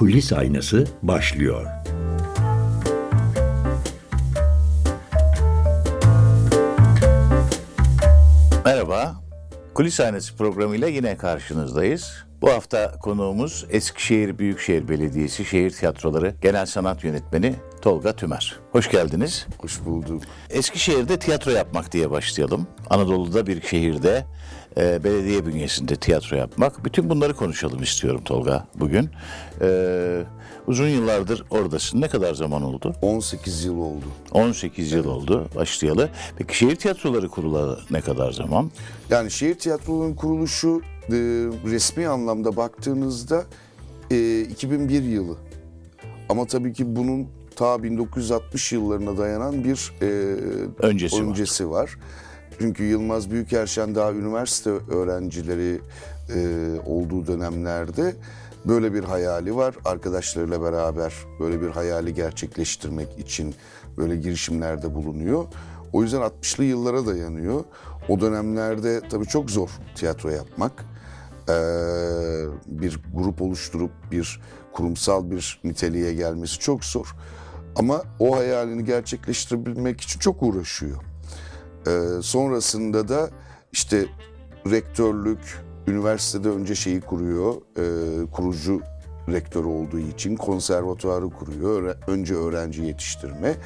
Kulis Aynası başlıyor. Merhaba, Kulis Aynası programıyla yine karşınızdayız. Bu hafta konuğumuz Eskişehir Büyükşehir Belediyesi Şehir Tiyatroları Genel Sanat Yönetmeni Tolga Tümer. Hoş geldiniz. Hoş bulduk. Eskişehir'de tiyatro yapmak diye başlayalım. Anadolu'da bir şehirde e, belediye bünyesinde tiyatro yapmak. Bütün bunları konuşalım istiyorum Tolga bugün. E, uzun yıllardır oradasın. Ne kadar zaman oldu? 18 yıl oldu. 18 yıl oldu başlayalı. Peki şehir tiyatroları kurulalı ne kadar zaman? Yani şehir tiyatrolarının kuruluşu e, resmi anlamda baktığınızda e, 2001 yılı. Ama tabii ki bunun ta 1960 yıllarına dayanan bir e, Öncesi var. öncesi var. Çünkü Yılmaz Büyükerşen daha üniversite öğrencileri e, olduğu dönemlerde böyle bir hayali var. Arkadaşlarıyla beraber böyle bir hayali gerçekleştirmek için böyle girişimlerde bulunuyor. O yüzden 60'lı yıllara dayanıyor. O dönemlerde tabii çok zor tiyatro yapmak. Ee, bir grup oluşturup bir kurumsal bir niteliğe gelmesi çok zor. Ama o hayalini gerçekleştirebilmek için çok uğraşıyor. Ee, sonrasında da işte rektörlük, üniversitede önce şeyi kuruyor, e, kurucu rektör olduğu için konservatuarı kuruyor, önce öğrenci yetiştirme.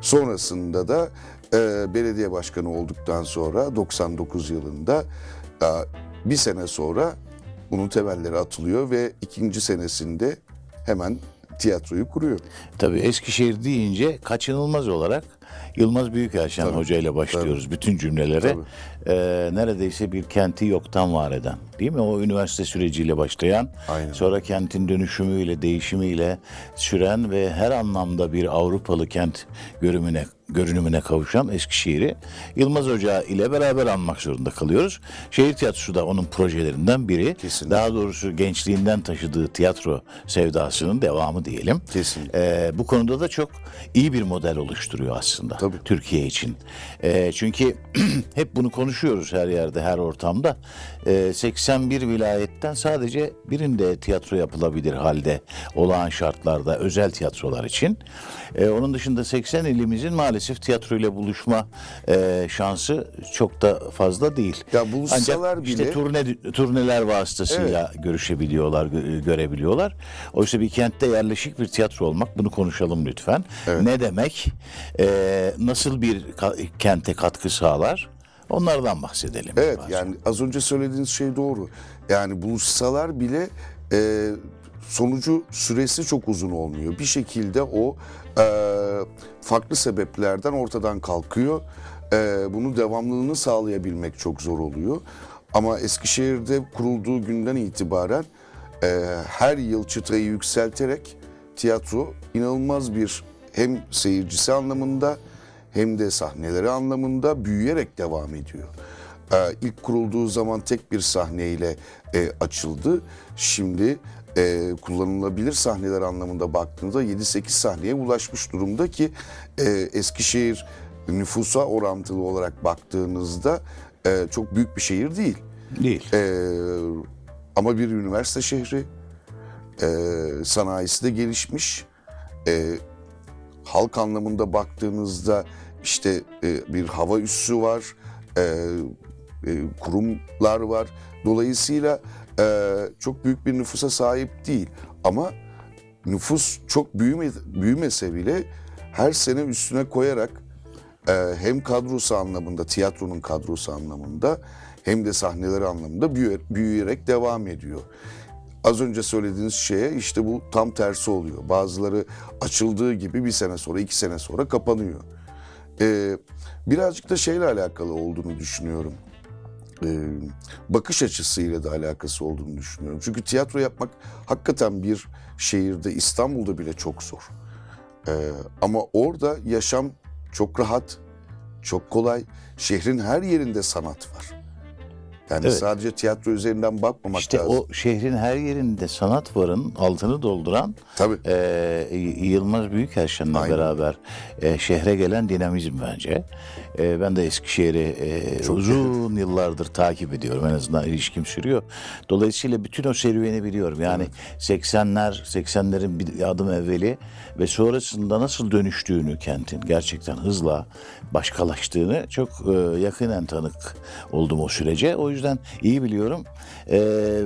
Sonrasında da e, belediye başkanı olduktan sonra 99 yılında e, bir sene sonra bunun temelleri atılıyor ve ikinci senesinde hemen tiyatroyu kuruyor. Tabii Eskişehir deyince kaçınılmaz olarak Yılmaz Büyükerşen Hoca ile başlıyoruz bütün cümlelere. Ee, neredeyse bir kenti yoktan var eden değil mi? O üniversite süreciyle başlayan, Aynen. sonra kentin dönüşümüyle, değişimiyle süren ve her anlamda bir Avrupalı kent görünümüne görünümüne kavuşan Eskişehir'i Yılmaz Hoca ile beraber anmak zorunda kalıyoruz. Şehir tiyatrosu da onun projelerinden biri. Kesinlikle. Daha doğrusu gençliğinden taşıdığı tiyatro sevdasının devamı diyelim. Kesinlikle. Ee, bu konuda da çok iyi bir model oluşturuyor aslında Tabii. Türkiye için. Ee, çünkü hep bunu konuşuyoruz her yerde, her ortamda. Ee, 81 vilayetten sadece birinde tiyatro yapılabilir halde olağan şartlarda özel tiyatrolar için. Ee, onun dışında 80 ilimizin maalesef tiyatro ile buluşma e, şansı çok da fazla değil. Ya buluşsalar Ancak işte bile- turne, turneler vasıtasıyla görüşebiliyorlar, gö- görebiliyorlar. Oysa bir kentte yerleşik bir tiyatro olmak, bunu konuşalım lütfen. Ne demek, e, nasıl bir kente katkı sağlar, onlardan bahsedelim. Evet biraz. yani az önce söylediğiniz şey doğru. Yani buluşsalar bile e, sonucu süresi çok uzun olmuyor. Bir şekilde o e, farklı sebeplerden ortadan kalkıyor. E, bunu devamlılığını sağlayabilmek çok zor oluyor. Ama Eskişehir'de kurulduğu günden itibaren e, her yıl çıtayı yükselterek tiyatro inanılmaz bir hem seyircisi anlamında hem de sahneleri anlamında büyüyerek devam ediyor. Ee, ilk kurulduğu zaman tek bir sahneyle e, açıldı. Şimdi e, kullanılabilir sahneler anlamında baktığınızda 7-8 sahneye ulaşmış durumda ki e, Eskişehir nüfusa orantılı olarak baktığınızda e, çok büyük bir şehir değil. Değil. E, ama bir üniversite şehri, e, sanayisi de gelişmiş. E, halk anlamında baktığınızda işte e, bir hava üssü var, e, e, kurumlar var. Dolayısıyla e, çok büyük bir nüfusa sahip değil. Ama nüfus çok büyüme, büyümese bile her sene üstüne koyarak e, hem kadrosu anlamında, tiyatronun kadrosu anlamında hem de sahneleri anlamında büyü- büyüyerek devam ediyor. Az önce söylediğiniz şeye işte bu tam tersi oluyor. Bazıları açıldığı gibi bir sene sonra, iki sene sonra kapanıyor. Ee, birazcık da şeyle alakalı olduğunu düşünüyorum. Ee, bakış açısıyla da alakası olduğunu düşünüyorum. Çünkü tiyatro yapmak hakikaten bir şehirde, İstanbul'da bile çok zor. Ee, ama orada yaşam çok rahat, çok kolay. Şehrin her yerinde sanat var. Yani Evet. sadece tiyatro üzerinden bakmamak İşte lazım. o şehrin her yerinde sanat varın altını dolduran Tabii. e, Yılmaz Büyükerşen'le beraber e, şehre gelen dinamizm bence. E, ben de Eskişehir'i e, uzun yıllardır takip ediyorum. En azından ilişkim sürüyor. Dolayısıyla bütün o serüveni biliyorum. Yani 80'ler, 80'lerin bir adım evveli ve sonrasında nasıl dönüştüğünü kentin gerçekten hızla başkalaştığını çok e, yakinen tanık oldum o sürece. O yüzden iyi biliyorum. E,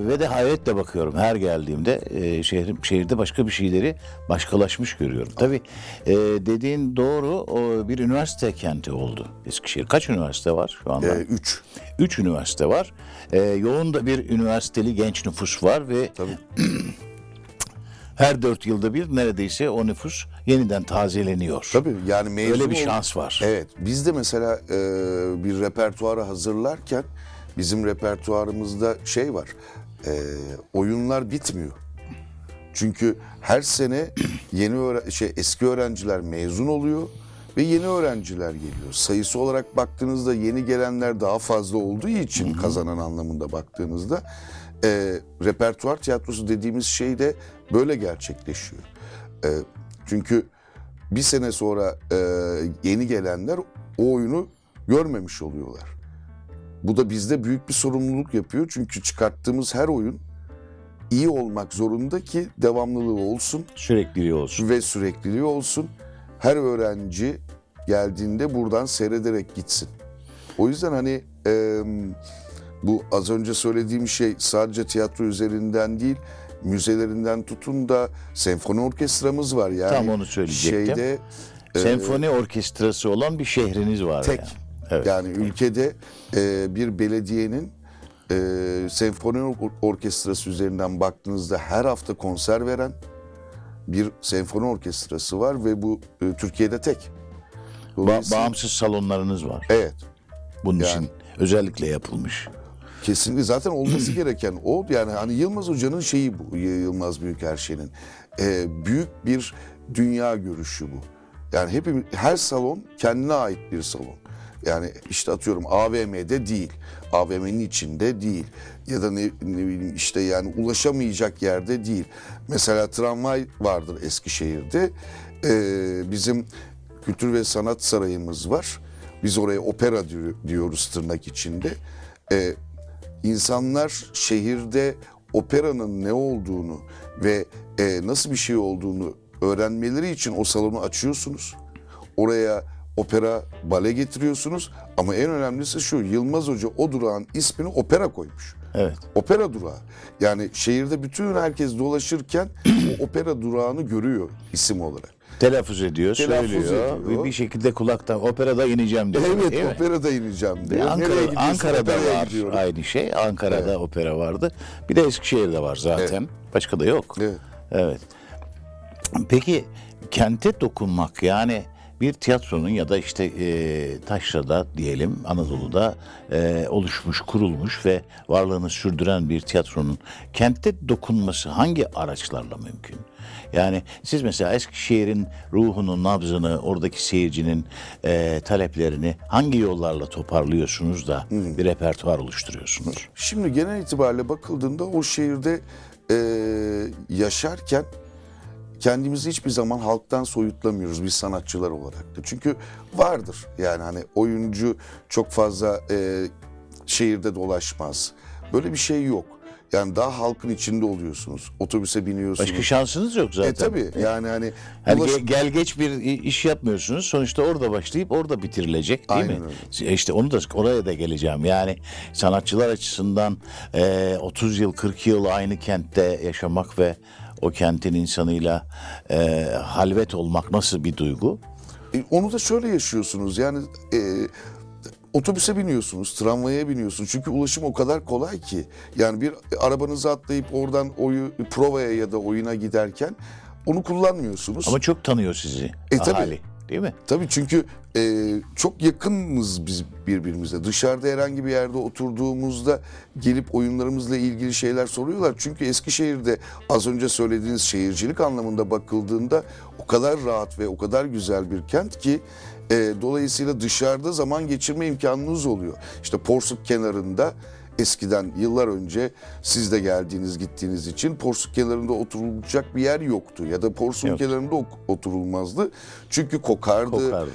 ve de hayretle bakıyorum her geldiğimde e, şehrim şehirde başka bir şeyleri başkalaşmış görüyorum. Tabii e, dediğin doğru. O bir üniversite kenti oldu Eskişehir. Kaç üniversite var şu anda? Ee, üç. Üç üniversite var. E, yoğun da bir üniversiteli genç nüfus var ve Tabii. her dört yılda bir neredeyse o nüfus yeniden tazeleniyor. Tabii yani mezun Öyle bir şans var. Evet. Biz de mesela e, bir repertuarı hazırlarken bizim repertuarımızda şey var. e, oyunlar bitmiyor. Çünkü her sene yeni şey eski öğrenciler mezun oluyor ve yeni öğrenciler geliyor. Sayısı olarak baktığınızda yeni gelenler daha fazla olduğu için kazanan anlamında baktığınızda e, repertuar tiyatrosu dediğimiz şey de böyle gerçekleşiyor. E, çünkü bir sene sonra e, yeni gelenler o oyunu görmemiş oluyorlar. Bu da bizde büyük bir sorumluluk yapıyor. Çünkü çıkarttığımız her oyun iyi olmak zorunda ki devamlılığı olsun Sürekliliği olsun. ve sürekliliği olsun. Her öğrenci geldiğinde buradan seyrederek gitsin. O yüzden hani e, bu az önce söylediğim şey sadece tiyatro üzerinden değil, müzelerinden tutun da senfoni orkestramız var yani. Tam onu söyleyecektim. Şeyde Senfoni orkestrası olan bir şehriniz var. tek. yani. Evet. Yani ülkede e, bir belediyenin e, senfoni or- orkestrası üzerinden baktığınızda her hafta konser veren bir senfoni orkestrası var ve bu e, Türkiye'de tek. Ba- bağımsız salonlarınız var. Evet. Bunun Yani- için özellikle yapılmış. Kesinlikle zaten olması gereken o yani hani Yılmaz Hoca'nın şeyi bu Yılmaz Büyükerşen'in Ee, büyük bir dünya görüşü bu. Yani hepimiz her salon kendine ait bir salon. Yani işte atıyorum AVM'de değil, AVM'nin içinde değil ya da ne, ne bileyim işte yani ulaşamayacak yerde değil. Mesela tramvay vardır Eskişehir'de. Ee, bizim Kültür ve Sanat Sarayımız var. Biz oraya opera diyor- diyoruz tırnak içinde. Ee, insanlar şehirde operanın ne olduğunu ve e, nasıl bir şey olduğunu öğrenmeleri için o salonu açıyorsunuz. Oraya opera, bale getiriyorsunuz ama en önemlisi şu Yılmaz Hoca o durağın ismini opera koymuş. Evet. Opera durağı. Yani şehirde bütün herkes dolaşırken o opera durağını görüyor isim olarak. Telaffuz ediyor, Telaffuz söylüyor. ediyor. Bir, şekilde kulaktan operada ineceğim diyor. değil mi? Evet operada ineceğim diyor. Ankara, Nereye gidiyorsun? Ankara'da Operaya var gidiyorum. aynı şey. Ankara'da opera vardı. Bir de Eskişehir'de var zaten. Başka da yok. Evet. Evet. Peki kente dokunmak yani bir tiyatronun ya da işte e, Taşra'da diyelim Anadolu'da e, oluşmuş, kurulmuş ve varlığını sürdüren bir tiyatronun kentte dokunması hangi araçlarla mümkün? Yani siz mesela Eskişehir'in ruhunu, nabzını, oradaki seyircinin e, taleplerini hangi yollarla toparlıyorsunuz da bir repertuar oluşturuyorsunuz? Şimdi genel itibariyle bakıldığında o şehirde e, yaşarken kendimizi hiçbir zaman halktan soyutlamıyoruz biz sanatçılar olarak da. Çünkü vardır yani hani oyuncu çok fazla e, şehirde dolaşmaz. Böyle bir şey yok. Yani daha halkın içinde oluyorsunuz. Otobüse biniyorsunuz. Başka şansınız yok zaten. E tabii yani hani Hani ulaş- ge- gel geç bir iş yapmıyorsunuz. Sonuçta orada başlayıp orada bitirilecek değil Aynen mi? İşte onu da oraya da geleceğim. Yani sanatçılar açısından e, 30 yıl 40 yıl aynı kentte yaşamak ve o kentin insanıyla e, halvet olmak nasıl bir duygu? E, onu da şöyle yaşıyorsunuz yani e, otobüse biniyorsunuz, tramvaya biniyorsunuz. Çünkü ulaşım o kadar kolay ki. Yani bir arabanızı atlayıp oradan oyu provaya ya da oyuna giderken onu kullanmıyorsunuz. Ama çok tanıyor sizi E, tabii. Değil mi? Tabii çünkü e, çok yakınız biz birbirimize. Dışarıda herhangi bir yerde oturduğumuzda gelip oyunlarımızla ilgili şeyler soruyorlar. Çünkü Eskişehir'de az önce söylediğiniz şehircilik anlamında bakıldığında o kadar rahat ve o kadar güzel bir kent ki e, dolayısıyla dışarıda zaman geçirme imkanınız oluyor. İşte Porsuk kenarında eskiden yıllar önce siz de geldiğiniz gittiğiniz için porsuk kenarında oturulacak bir yer yoktu ya da porsuk Yok. kenarında oturulmazdı. Çünkü kokardı, Kokardı.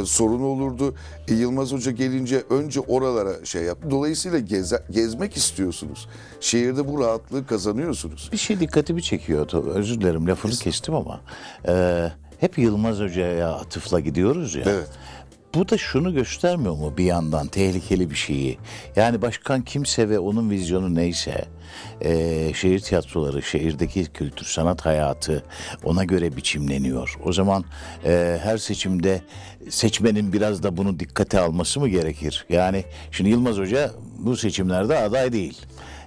e, sorun olurdu. E, Yılmaz Hoca gelince önce oralara şey yaptı. Dolayısıyla geze- gezmek istiyorsunuz. Şehirde bu rahatlığı kazanıyorsunuz. Bir şey dikkatimi çekiyor. Özür dilerim lafını kestim ama. e, hep Yılmaz Hoca'ya atıfla gidiyoruz ya. Evet. Bu da şunu göstermiyor mu bir yandan tehlikeli bir şeyi? Yani başkan kimse ve onun vizyonu neyse e, şehir tiyatroları, şehirdeki kültür sanat hayatı ona göre biçimleniyor. O zaman e, her seçimde seçmenin biraz da bunu dikkate alması mı gerekir? Yani şimdi Yılmaz Hoca bu seçimlerde aday değil.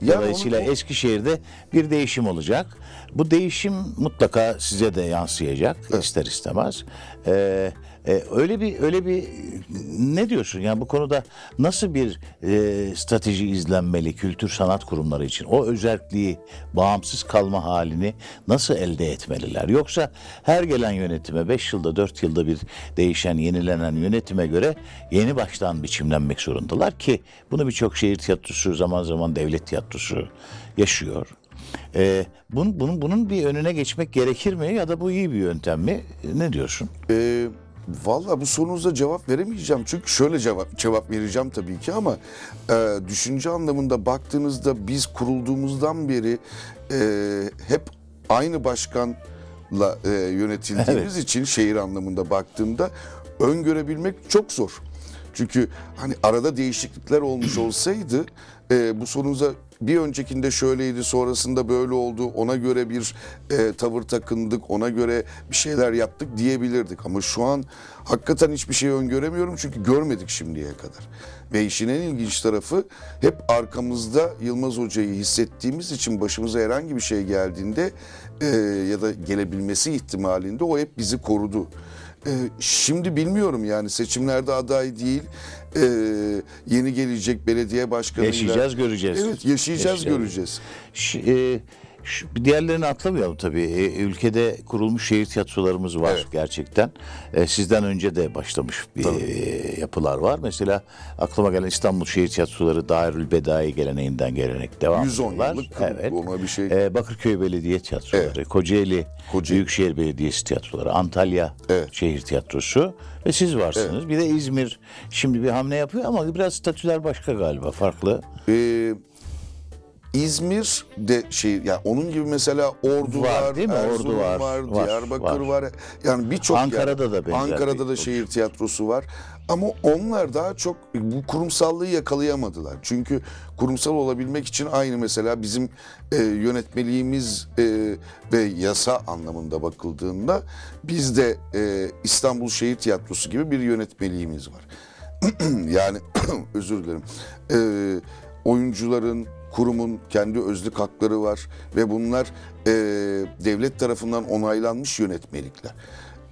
Ya Dolayısıyla onu- Eskişehir'de bir değişim olacak. Bu değişim mutlaka size de yansıyacak ister istemez. Ee, e, öyle bir öyle bir ne diyorsun yani bu konuda nasıl bir e, strateji izlenmeli kültür sanat kurumları için o özelliği bağımsız kalma halini nasıl elde etmeliler yoksa her gelen yönetime 5 yılda 4 yılda bir değişen yenilenen yönetime göre yeni baştan biçimlenmek zorundalar ki bunu birçok şehir tiyatrosu zaman zaman devlet tiyatrosu yaşıyor. Ee, bunun, bunun, bunun bir önüne geçmek gerekir mi ya da bu iyi bir yöntem mi? Ne diyorsun? Ee, Valla bu sorunuza cevap veremeyeceğim. Çünkü şöyle cevap cevap vereceğim tabii ki ama e, düşünce anlamında baktığınızda biz kurulduğumuzdan beri e, hep aynı başkanla e, yönetildiğimiz için şehir anlamında baktığımda öngörebilmek çok zor. Çünkü hani arada değişiklikler olmuş olsaydı e, bu sorunuza bir öncekinde şöyleydi sonrasında böyle oldu ona göre bir e, tavır takındık ona göre bir şeyler yaptık diyebilirdik. Ama şu an hakikaten hiçbir şey öngöremiyorum çünkü görmedik şimdiye kadar. Ve işin en ilginç tarafı hep arkamızda Yılmaz Hoca'yı hissettiğimiz için başımıza herhangi bir şey geldiğinde e, ya da gelebilmesi ihtimalinde o hep bizi korudu. Ee, şimdi bilmiyorum yani seçimlerde aday değil ee, yeni gelecek belediye başkanıyla. Yaşayacağız, göreceğiz. Evet yaşayacağız, Yaşayacağız. göreceğiz. Ş- e, şu- diğerlerini atlamayalım tabii. E, ülkede kurulmuş şehir tiyatrolarımız var Evet. gerçekten. E, sizden önce de başlamış bir e, yapılar var. Mesela aklıma gelen İstanbul Şehir Tiyatroları Dairül Bedai geleneğinden gelenek devam 110 ediyorlar. yıllık Evet. ona bir şey. E, Bakırköy Belediye Tiyatroları, Kocaeli, Kocaeli. Büyükşehir Belediyesi Tiyatroları, Antalya Evet. Şehir Tiyatrosu ve siz varsınız. Bir de İzmir şimdi bir hamle yapıyor ama biraz statüler başka galiba, farklı. Ee, İzmir de şey yani onun gibi mesela Ordu Var, var, değil mi? Erzurum Ordu var, var, var, Diyarbakır var. var. Yani birçok Ankara'da yer- da benzer Ankara'da da şehir tiyatrosu var. Ama onlar daha çok bu kurumsallığı yakalayamadılar. Çünkü kurumsal olabilmek için aynı mesela bizim e, yönetmeliğimiz e, ve yasa anlamında bakıldığında bizde e, İstanbul Şehir Tiyatrosu gibi bir yönetmeliğimiz var. yani özür dilerim. Ee, oyuncuların, kurumun kendi özlük hakları var ve bunlar e, devlet tarafından onaylanmış yönetmelikler.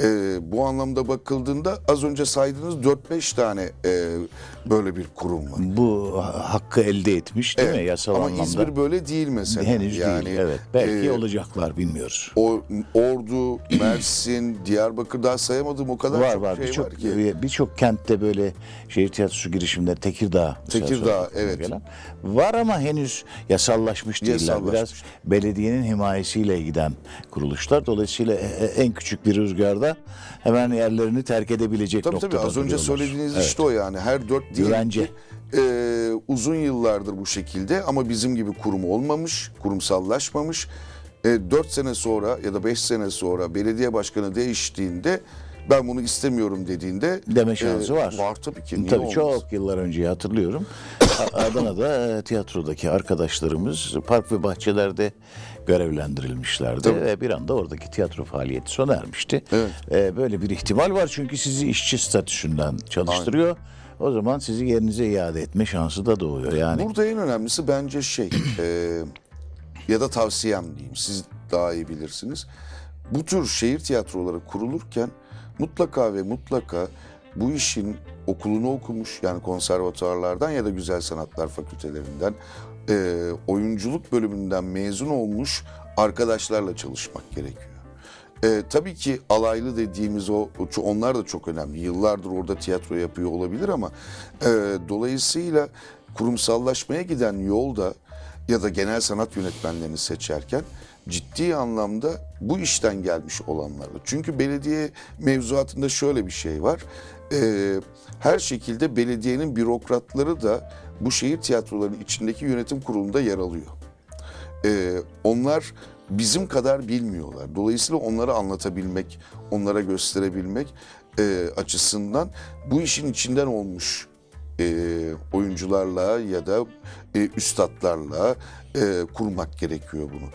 E, bu anlamda bakıldığında az önce saydığınız 4-5 tane e, böyle bir kurum var. Bu hakkı elde etmiş değil mi yasal Ama anlamda? İzmir böyle değil mesela. Henüz yani, değil. Evet. Belki e, olacaklar bilmiyoruz. o, Ordu, Mersin, Diyarbakır daha sayamadığım o kadar Var çok var şey birçok var ki. birçok kentte böyle şehir tiyatrosu girişimleri Tekirdağ Tekirdağ, evet. gelen. Var ama henüz yasallaşmış değiller. Yasallaşmış. Biraz belediyenin himayesiyle giden kuruluşlar. Dolayısıyla e- e- en küçük bir rüzgarda hemen yerlerini terk edebilecek Tabii noktada tabii az önce söylediğiniz Evet. işte o yani her dört değil. Güvence. Ee, uzun yıllardır bu şekilde ama bizim gibi kurum olmamış, kurumsallaşmamış. Ee, dört sene sonra ya da beş sene sonra belediye başkanı değiştiğinde ben bunu istemiyorum dediğinde Deme şansı var. Var tabii ki. Niye Tabii olmaz? çok yıllar önce hatırlıyorum. Adana'da e, tiyatrodaki arkadaşlarımız park ve bahçelerde görevlendirilmişlerdi Tabii. ve bir anda oradaki tiyatro faaliyeti sona ermişti. Evet. E, böyle bir ihtimal var çünkü sizi işçi statüsünden çalıştırıyor. O zaman sizi yerinize iade etme şansı da doğuyor. Yani Burada en önemlisi bence şey e, ya da tavsiyem diyeyim siz daha iyi bilirsiniz. Bu tür şehir tiyatroları kurulurken mutlaka ve mutlaka bu işin okulunu okumuş yani konservatuarlardan ya da güzel sanatlar fakültelerinden e, oyunculuk bölümünden mezun olmuş arkadaşlarla çalışmak gerekiyor. E, tabii ki alaylı dediğimiz o onlar da çok önemli. Yıllardır orada tiyatro yapıyor olabilir ama e, dolayısıyla kurumsallaşmaya giden yolda ya da genel sanat yönetmenlerini seçerken ciddi anlamda bu işten gelmiş olanlarla. Çünkü belediye mevzuatında şöyle bir şey var. E, her şekilde belediyenin bürokratları da bu şehir tiyatrolarının içindeki yönetim kurulunda yer alıyor. Ee, onlar bizim kadar bilmiyorlar. Dolayısıyla onları anlatabilmek, onlara gösterebilmek e, açısından bu işin içinden olmuş e, oyuncularla ya da e, üstadlarla e, kurmak gerekiyor bunu.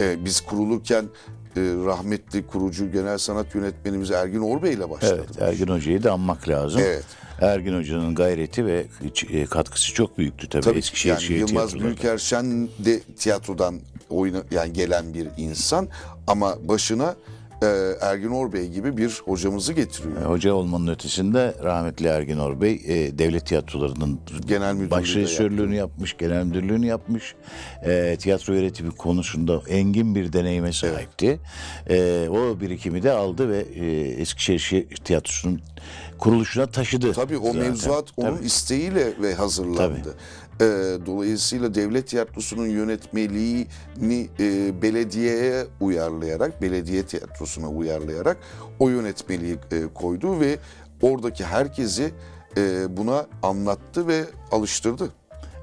E, biz kurulurken e, rahmetli kurucu genel sanat yönetmenimiz Ergin Orbey ile başladık. Evet, Ergin Hoca'yı da anmak lazım. Evet. Ergin Hoca'nın gayreti ve e, katkısı çok büyüktü tabii. Tabii Eskişehir yani şehir Yılmaz. Büyükerşen de tiyatrodan oyuna yani gelen bir insan ama başına e, Ergin Orbey gibi bir hocamızı getiriyor. E, Hoca olmanın ötesinde rahmetli Ergin Orbey e, devlet tiyatrolarının Genel müdürlüğü baş de rejisörlüğünü yapmış, genel müdürlüğünü yapmış. E, tiyatro yönetimi konusunda engin bir deneyime sahipti. E, o birikimi de aldı ve e, Eskişehir Şehir Tiyatrosu'nun kuruluşuna taşıdı. Tabii o zaten. mevzuat onun Tabii. isteğiyle ve hazırlandı. E, dolayısıyla devlet tiyatrosunun yönetmeliğini e, belediyeye uyarlayarak, belediye tiyatrosuna uyarlayarak o yönetmeliği e, koydu ve oradaki herkesi e, buna anlattı ve alıştırdı.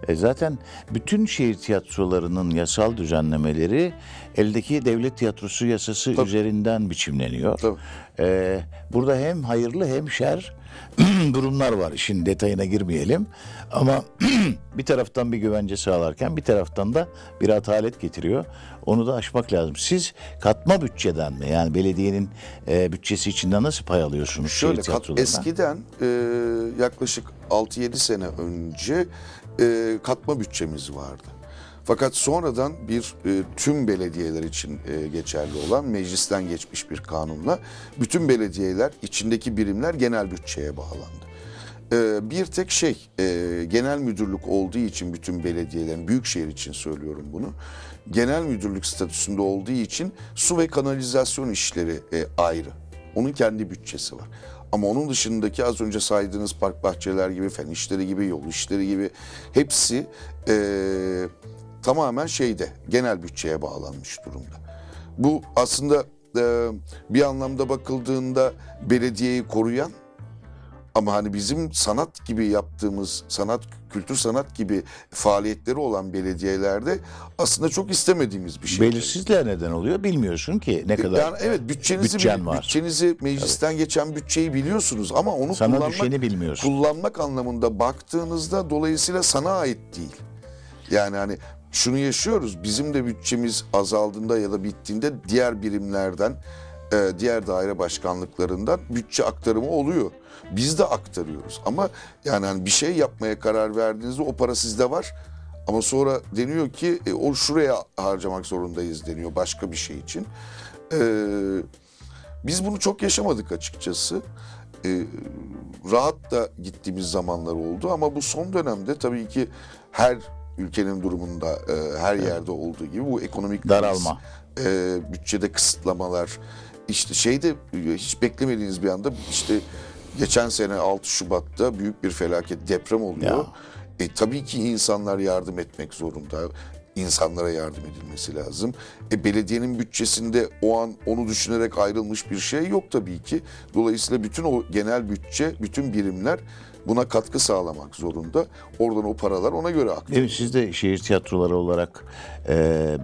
E zaten bütün şehir tiyatrolarının yasal düzenlemeleri eldeki devlet tiyatrosu yasası üzerinden biçimleniyor. Tabii. E, burada hem hayırlı hem şer durumlar var. İşin detayına girmeyelim. Ama bir taraftan bir güvence sağlarken bir taraftan da bir atalet getiriyor. Onu da aşmak lazım. Siz katma bütçeden mi? Yani belediyenin e, bütçesi içinden nasıl pay alıyorsunuz Şöyle şehir kat, eskiden e, yaklaşık 6-7 sene önce e, katma bütçemiz vardı. Fakat sonradan bir e, tüm belediyeler için e, geçerli olan meclisten geçmiş bir kanunla bütün belediyeler içindeki birimler genel bütçeye bağlandı. E, bir tek şey e, genel müdürlük olduğu için bütün belediyelerin büyükşehir için söylüyorum bunu. Genel müdürlük statüsünde olduğu için su ve kanalizasyon işleri e, ayrı. Onun kendi bütçesi var. Ama onun dışındaki az önce saydığınız park bahçeler gibi, fen işleri gibi, yol işleri gibi hepsi e, tamamen şeyde genel bütçeye bağlanmış durumda. Bu aslında e, bir anlamda bakıldığında belediyeyi koruyan ama hani bizim sanat gibi yaptığımız sanat, kültür sanat gibi faaliyetleri olan belediyelerde aslında çok istemediğimiz bir şey. Belirsizler neden oluyor bilmiyorsun ki ne kadar. Yani evet bütçenizi bütçen var. bütçenizi meclisten geçen bütçeyi biliyorsunuz ama onu Sana kullanmak düşeni bilmiyorsun. kullanmak anlamında baktığınızda dolayısıyla sana ait değil. Yani hani şunu yaşıyoruz. Bizim de bütçemiz azaldığında ya da bittiğinde diğer birimlerden, e, diğer daire başkanlıklarından bütçe aktarımı oluyor. Biz de aktarıyoruz. Ama yani hani bir şey yapmaya karar verdiğinizde o para sizde var. Ama sonra deniyor ki e, o şuraya harcamak zorundayız deniyor başka bir şey için. E, biz bunu çok yaşamadık açıkçası. E, rahat da gittiğimiz zamanlar oldu ama bu son dönemde tabii ki her ülkenin durumunda e, her yerde olduğu gibi bu ekonomik kriz, Daralma. e, bütçede kısıtlamalar işte şeyde e, hiç beklemediğiniz bir anda işte geçen sene 6 Şubat'ta büyük bir felaket deprem oluyor. E, tabii ki insanlar yardım etmek zorunda. İnsanlara yardım edilmesi lazım. E, belediyenin bütçesinde o an onu düşünerek ayrılmış bir şey yok tabii ki. Dolayısıyla bütün o genel bütçe, bütün birimler buna katkı sağlamak zorunda. Oradan o paralar ona göre akıyor. Evet, siz de şehir tiyatroları olarak e,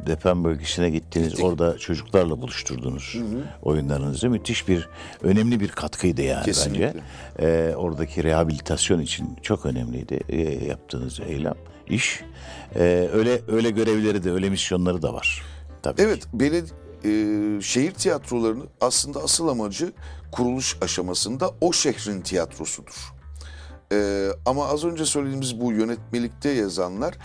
deprem bölgesine gittiniz. Orada çocuklarla buluşturdunuz oyunlarınızı. Müthiş bir, önemli bir katkıydı yani Kesinlikle. bence. E, oradaki rehabilitasyon için çok önemliydi e, yaptığınız eylem, iş. E, öyle öyle görevleri de, öyle misyonları da var. Tabii Evet, ki. beled e, şehir tiyatrolarının aslında asıl amacı kuruluş aşamasında o şehrin tiyatrosudur. E, ama az önce söylediğimiz bu yönetmelikte yazanlar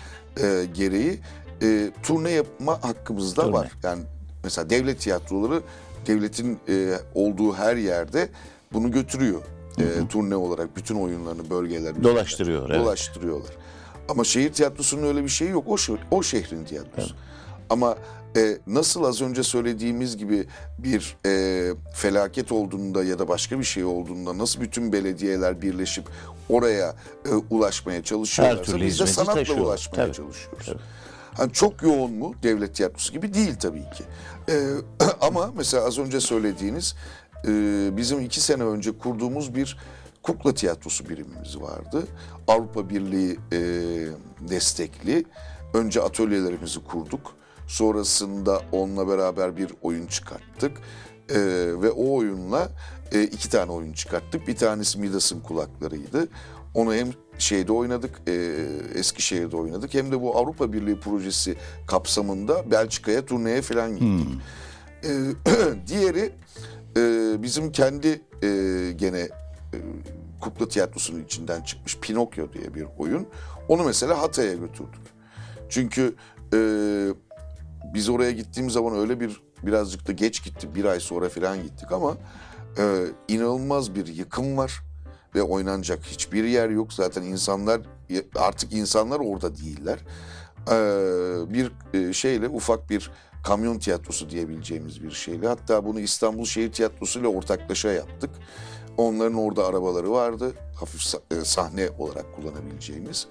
e, gereği e, turne yapma hakkımız da Turne. var. Yani mesela devlet tiyatroları devletin e, olduğu her yerde bunu götürüyor. E, turne olarak bütün oyunlarını bölgeler Dolaştırıyor, evet. dolaştırıyorlar. Ama şehir tiyatrosunun öyle bir şeyi yok. O, o şehrin tiyatrosu. Ama e, nasıl az önce söylediğimiz gibi bir e, felaket olduğunda ya da başka bir şey olduğunda nasıl bütün belediyeler birleşip oraya e, ulaşmaya çalışıyorlarsa biz de sanatla taşıyor. ulaşmaya Tabii, çalışıyoruz. Hani çok yoğun mu devlet tiyatrosu gibi değil tabii ki. E, ama mesela az önce söylediğiniz e, bizim iki sene önce kurduğumuz bir kukla tiyatrosu birimimiz vardı. Avrupa Birliği e, destekli. Önce atölyelerimizi kurduk. Sonrasında onunla beraber bir oyun çıkarttık. E, ve o oyunla e, iki tane oyun çıkarttık. Bir tanesi Midas'ın kulaklarıydı. Onu hem şeyde oynadık, e, Eskişehir'de oynadık. Hem de bu Avrupa Birliği projesi kapsamında Belçika'ya turneye falan gittik. E, diğeri e, bizim kendi e, gene e, kukla tiyatrosunun içinden çıkmış Pinokyo diye bir oyun. Onu mesela Hatay'a götürdük. Çünkü e, biz oraya gittiğimiz zaman öyle bir birazcık da geç gittik. Bir ay sonra falan gittik ama e, inanılmaz bir yıkım var ve oynanacak hiçbir yer yok. Zaten insanlar artık insanlar orada değiller. E, bir e, şeyle ufak bir kamyon tiyatrosu diyebileceğimiz bir şeyle. Hatta bunu İstanbul Şehir Tiyatrosu ile ortaklaşa yaptık. Onların orada arabaları vardı. Hafif e, sahne olarak kullanabileceğimiz.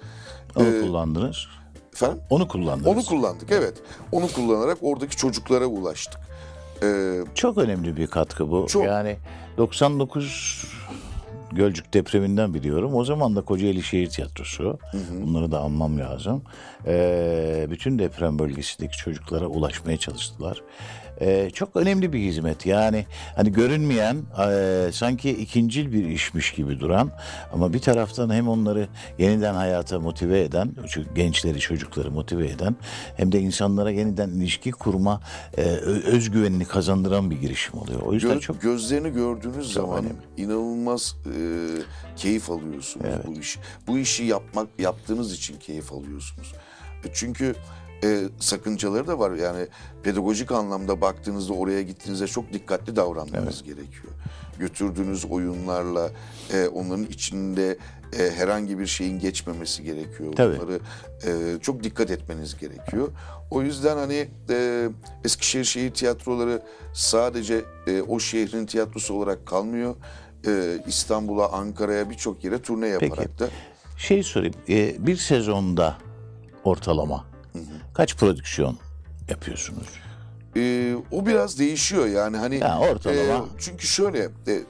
Onu Ee, kullandınız. Efendim? Onu kullandınız. Onu kullandık evet. Onu kullanarak oradaki çocuklara ulaştık. Ee, Çok önemli bir katkı bu. Çok. Yani 99 Gölcük depreminden biliyorum. O zaman da Kocaeli Şehir Tiyatrosu. Bunları da anmam lazım. Ee, bütün deprem bölgesindeki çocuklara ulaşmaya çalıştılar. Ee, çok önemli bir hizmet. Yani hani görünmeyen e, sanki ikincil bir işmiş gibi duran ama bir taraftan hem onları yeniden hayata motive eden, gençleri, çocukları motive eden hem de insanlara yeniden ilişki kurma, e, özgüvenini kazandıran bir girişim oluyor. O yüzden gö- çok gözlerini gördüğünüz zaman önemli. inanılmaz e, keyif alıyorsunuz bu iş. Bu işi yapmak yaptığınız için keyif alıyorsunuz. E, Çünkü e, sakıncaları da var. Yani pedagojik anlamda baktığınızda oraya gittiğinizde çok dikkatli davranmanız gerekiyor. Götürdüğünüz oyunlarla e, onların içinde e, herhangi bir şeyin geçmemesi gerekiyor. Tabii. Bunları e, çok dikkat etmeniz gerekiyor. O yüzden hani e, Eskişehir Şehir Tiyatroları sadece e, o şehrin tiyatrosu olarak kalmıyor. E, İstanbul'a, Ankara'ya birçok yere turne yaparak da şey sorayım. e, bir sezonda ortalama kaç prodüksiyon yapıyorsunuz? e, o biraz değişiyor yani hani Ha, ortalama. e, çünkü şöyle e,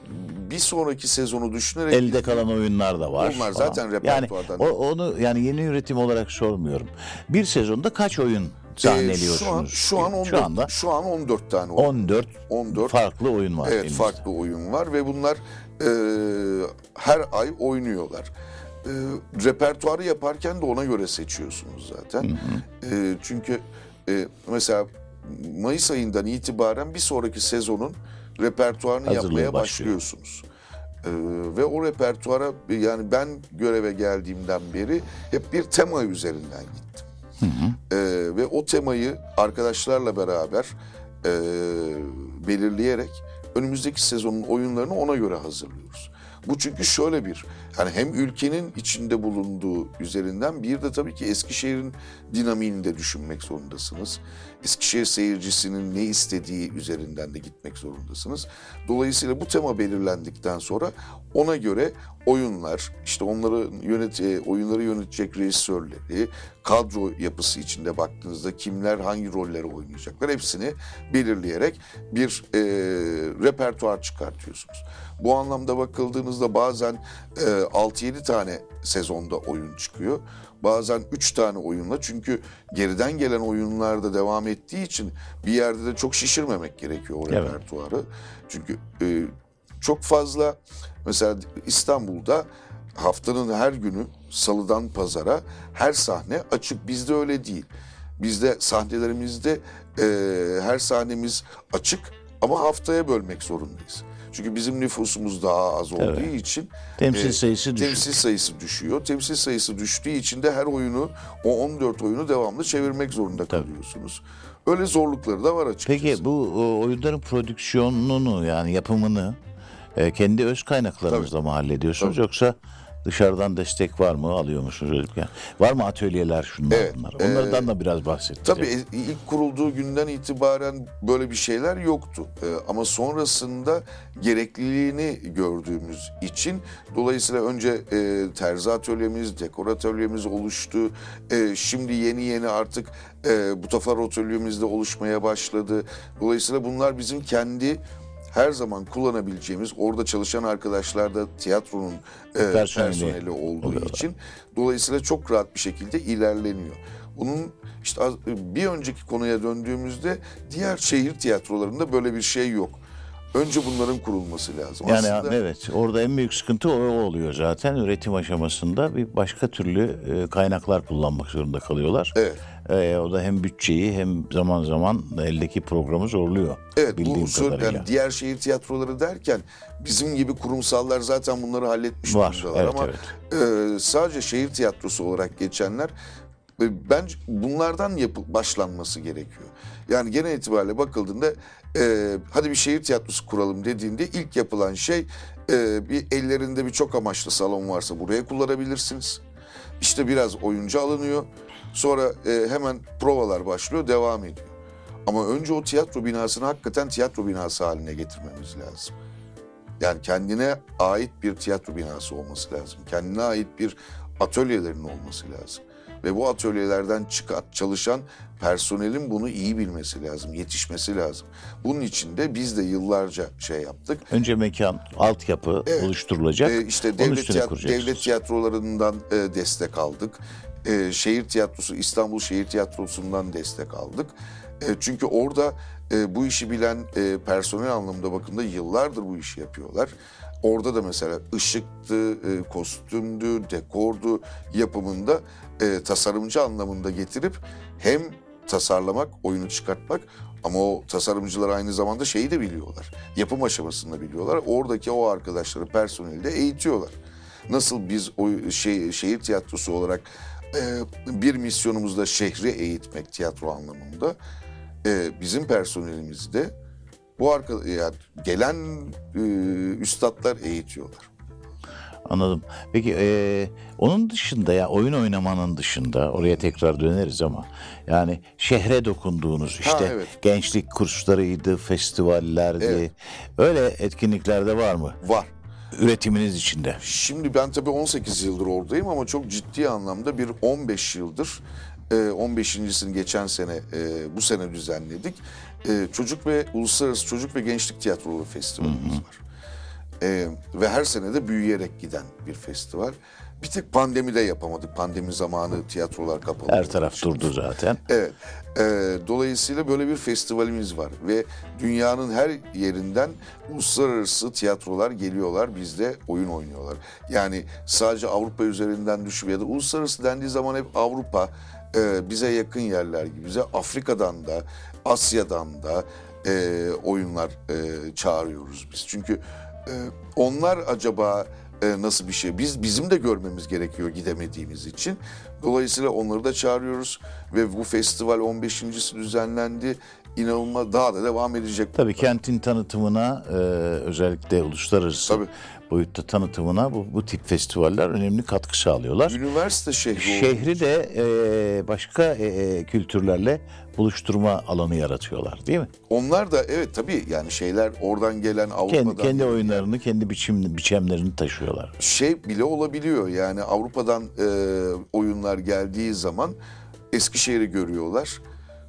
bir sonraki sezonu düşünerek Elde kalan oyunlar da var. Onlar zaten repertuardan. Yani o- onu yani yeni üretim olarak sormuyorum. Bir sezonda kaç oyun sahneliyorsunuz? şu an şu an 14 Şu anda şu an 14 tane oyun. 14, 14 farklı oyun var. Evet elinizde. farklı oyun var ve bunlar e, her ay oynuyorlar. E, repertuarı yaparken de ona göre seçiyorsunuz zaten. E, çünkü e, mesela Mayıs ayından itibaren bir sonraki sezonun repertuarını Hazırlığı yapmaya başlıyor. başlıyorsunuz. E, ve o repertuara yani ben göreve geldiğimden beri hep bir tema üzerinden gittim. E, ve o temayı arkadaşlarla beraber e, belirleyerek önümüzdeki sezonun oyunlarını ona göre hazırlıyoruz. Bu çünkü şöyle bir, yani hem ülkenin içinde bulunduğu üzerinden bir de tabii ki Eskişehir'in dinamiğini de düşünmek zorundasınız. Eskişehir seyircisinin ne istediği üzerinden de gitmek zorundasınız. Dolayısıyla bu tema belirlendikten sonra ona göre oyunlar, işte onları yönet e, oyunları yönetecek rejisörleri, kadro yapısı içinde baktığınızda kimler hangi rolleri oynayacaklar hepsini belirleyerek bir e, repertuar çıkartıyorsunuz. Bu anlamda bakıldığınızda bazen e, 6-7 tane sezonda oyun çıkıyor. Bazen 3 tane oyunla çünkü geriden gelen oyunlarda devam ettiği için bir yerde de çok şişirmemek gerekiyor o Evet. repertuarı. Çünkü e, çok fazla mesela İstanbul'da haftanın her günü salıdan pazara her sahne açık. Bizde öyle değil. Bizde sahnelerimizde e, her sahnemiz açık ama haftaya bölmek zorundayız. Çünkü bizim nüfusumuz daha az olduğu için Temsil e, sayısı düşük. temsil sayısı düşüyor. Temsil sayısı düştüğü için de her oyunu o 14 oyunu devamlı çevirmek zorunda kalıyorsunuz. Öyle zorlukları da var açıkçası. Peki bu oyunların prodüksiyonunu yani yapımını e, kendi öz kaynaklarınızla mı hallediyorsunuz Tabii. yoksa dışarıdan destek var mı? Alıyor musunuz? Özellikle? Var mı atölyeler şunlar Evet, bunlar? Onlardan da biraz bahsettiniz. Tabii e, ilk kurulduğu günden itibaren böyle bir şeyler yoktu. Ee, ama sonrasında gerekliliğini gördüğümüz için dolayısıyla önce e, terzi atölyemiz, dekor atölyemiz oluştu. E, şimdi yeni yeni artık e, butafar atölyemiz de oluşmaya başladı. Dolayısıyla bunlar bizim kendi her zaman kullanabileceğimiz orada çalışan arkadaşlar da tiyatronun e, Personeli. personeli olduğu için dolayısıyla çok rahat bir şekilde ilerleniyor. Bunun işte bir önceki konuya döndüğümüzde diğer şehir tiyatrolarında böyle bir şey yok. Önce bunların kurulması lazım. Yani Aslında evet orada en büyük sıkıntı o oluyor zaten. Üretim aşamasında bir başka türlü e, kaynaklar kullanmak zorunda kalıyorlar. Evet. E, o da hem bütçeyi hem zaman zaman eldeki programı zorluyor. Evet bildiğim bu kadarıyla. yani diğer şehir tiyatroları derken bizim gibi kurumsallar zaten bunları halletmiş Var, evet, ama evet. e, sadece şehir tiyatrosu olarak geçenler e, bence bunlardan yapı başlanması gerekiyor. Yani genel itibariyle bakıldığında e, hadi bir şehir tiyatrosu kuralım dediğinde ilk yapılan şey e, bir ellerinde bir çok amaçlı salon varsa buraya kullanabilirsiniz. İşte biraz oyuncu alınıyor. Sonra e, hemen provalar başlıyor, devam ediyor. Ama önce o tiyatro binasını hakikaten tiyatro binası haline getirmemiz lazım. Yani kendine ait bir tiyatro binası olması lazım. Kendine ait bir atölyelerin olması lazım. Ve bu atölyelerden çıkan, çalışan personelin bunu iyi bilmesi lazım, yetişmesi lazım. Bunun için de biz de yıllarca şey yaptık. Önce mekan, altyapı oluşturulacak. Ee, işte devlet, üstüne tiyat- kuracaksınız. devlet tiyatrolarından e, destek aldık. E, şehir tiyatrosu, İstanbul Şehir Tiyatrosu'ndan destek aldık. E, çünkü orada e, bu işi bilen e, personel anlamında bakımda yıllardır bu işi yapıyorlar. Orada da mesela ışıktı, e, kostümdü, dekordu yapımında e, tasarımcı anlamında getirip hem tasarlamak, oyunu çıkartmak ama o tasarımcılar aynı zamanda şeyi de biliyorlar. Yapım aşamasını biliyorlar. Oradaki o arkadaşları, personeli de eğitiyorlar. Nasıl biz o şey, şehir tiyatrosu olarak e, bir misyonumuz da şehri eğitmek tiyatro anlamında. E, bizim personelimizi de bu arka, yani gelen e, üstadlar eğitiyorlar. Anladım. Peki e, onun dışında ya oyun oynamanın dışında oraya tekrar döneriz ama yani şehre dokunduğunuz işte evet. gençlik kurslarıydı, festivallerdi. Evet. Öyle etkinliklerde var mı? Var. Üretiminiz içinde. Şimdi ben tabii 18 yıldır oradayım ama çok ciddi anlamda bir 15 yıldır e, 15.sini geçen sene e, bu sene düzenledik. E, Çocuk ve Uluslararası Çocuk ve Gençlik Tiyatroları Festivalimiz var. E, ve her sene de büyüyerek giden bir festival. Bir tek pandemide yapamadık. Pandemi zamanı tiyatrolar kapalı. Her taraf için. durdu zaten. Evet. Ee, dolayısıyla böyle bir festivalimiz var ve dünyanın her yerinden uluslararası tiyatrolar geliyorlar bizde oyun oynuyorlar. Yani sadece Avrupa üzerinden düşüyor ya da uluslararası dendiği zaman hep Avrupa e, bize yakın yerler gibi bize Afrika'dan da Asya'dan da e, oyunlar e, çağırıyoruz biz. Çünkü e, onlar acaba e, nasıl bir şey? Biz bizim de görmemiz gerekiyor gidemediğimiz için. Dolayısıyla onları da çağırıyoruz ve bu festival 15.si düzenlendi. İnanılmaz daha da devam edecek. Tabii kentin tanıtımına e, özellikle uluslararası Tabii. Boyutta tanıtımına bu, bu tip festivaller önemli katkı sağlıyorlar. Üniversite şehri Şehri de e, başka e, e, kültürlerle buluşturma alanı yaratıyorlar değil mi? Onlar da evet tabii yani şeyler oradan gelen Avrupa'dan Kendi, kendi gelen oyunlarını, kendi biçim, biçemlerini taşıyorlar. şey bile olabiliyor. Yani Avrupa'dan e, oyunlar geldiği zaman Eskişehir'i görüyorlar.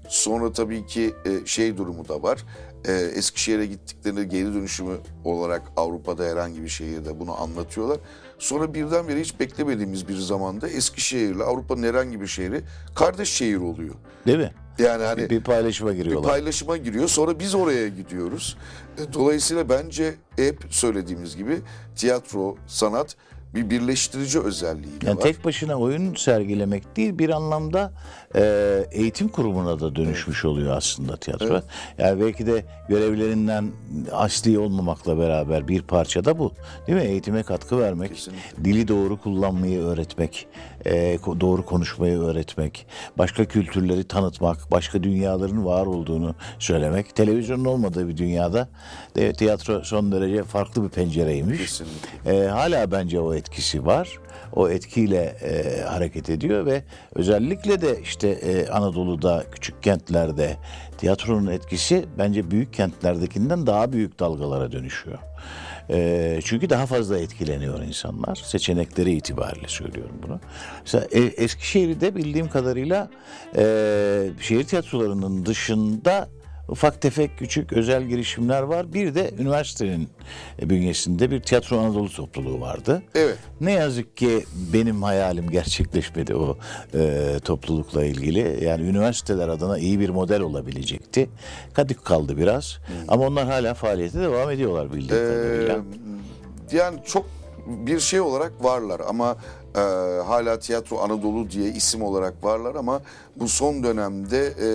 Sonra tabii ki e, şey durumu da var. E, Eskişehir'e gittiklerinde geri dönüşümü olarak Avrupa'da herhangi bir şehirde bunu anlatıyorlar. Sonra birdenbire hiç beklemediğimiz bir zamanda Eskişehir'le Avrupa'nın herhangi bir şehri kardeş şehir oluyor. Değil mi? Yani hani Bir, bir paylaşıma bir giriyorlar. paylaşıma giriyor. Sonra biz oraya gidiyoruz. E, Dolayısıyla bence hep söylediğimiz gibi tiyatro, sanat bir birleştirici özelliği Yani var. tek başına oyun sergilemek değil bir anlamda e, eğitim kurumuna da dönüşmüş oluyor aslında tiyatro. Yani belki de görevlerinden asli olmamakla beraber bir parça da bu. Değil mi? Eğitime katkı vermek, Kesinlikle. dili doğru kullanmayı öğretmek, e, doğru konuşmayı öğretmek, başka kültürleri tanıtmak, başka dünyaların var olduğunu söylemek. Televizyonun olmadığı bir dünyada de, tiyatro son derece farklı bir pencereymiş. E, hala bence o etkisi var. O etkiyle e, hareket ediyor ve özellikle de işte e, Anadolu'da küçük kentlerde tiyatronun etkisi bence büyük kentlerdekinden daha büyük dalgalara dönüşüyor. E, çünkü daha fazla etkileniyor insanlar. Seçenekleri itibariyle söylüyorum bunu. Mesela e, Eskişehir'de bildiğim kadarıyla e, şehir tiyatrolarının dışında ufak tefek küçük özel girişimler var. Bir de üniversitenin bünyesinde bir tiyatro Anadolu topluluğu vardı. Evet. Ne yazık ki benim hayalim gerçekleşmedi o e, toplulukla ilgili. Yani üniversiteler adına iyi bir model olabilecekti. Kadük kaldı biraz. Ama onlar hala faaliyete devam ediyorlar bildiğim kadarıyla. Ee, yani çok bir şey olarak varlar ama e, hala Tiyatro Anadolu diye isim olarak varlar ama bu son dönemde e,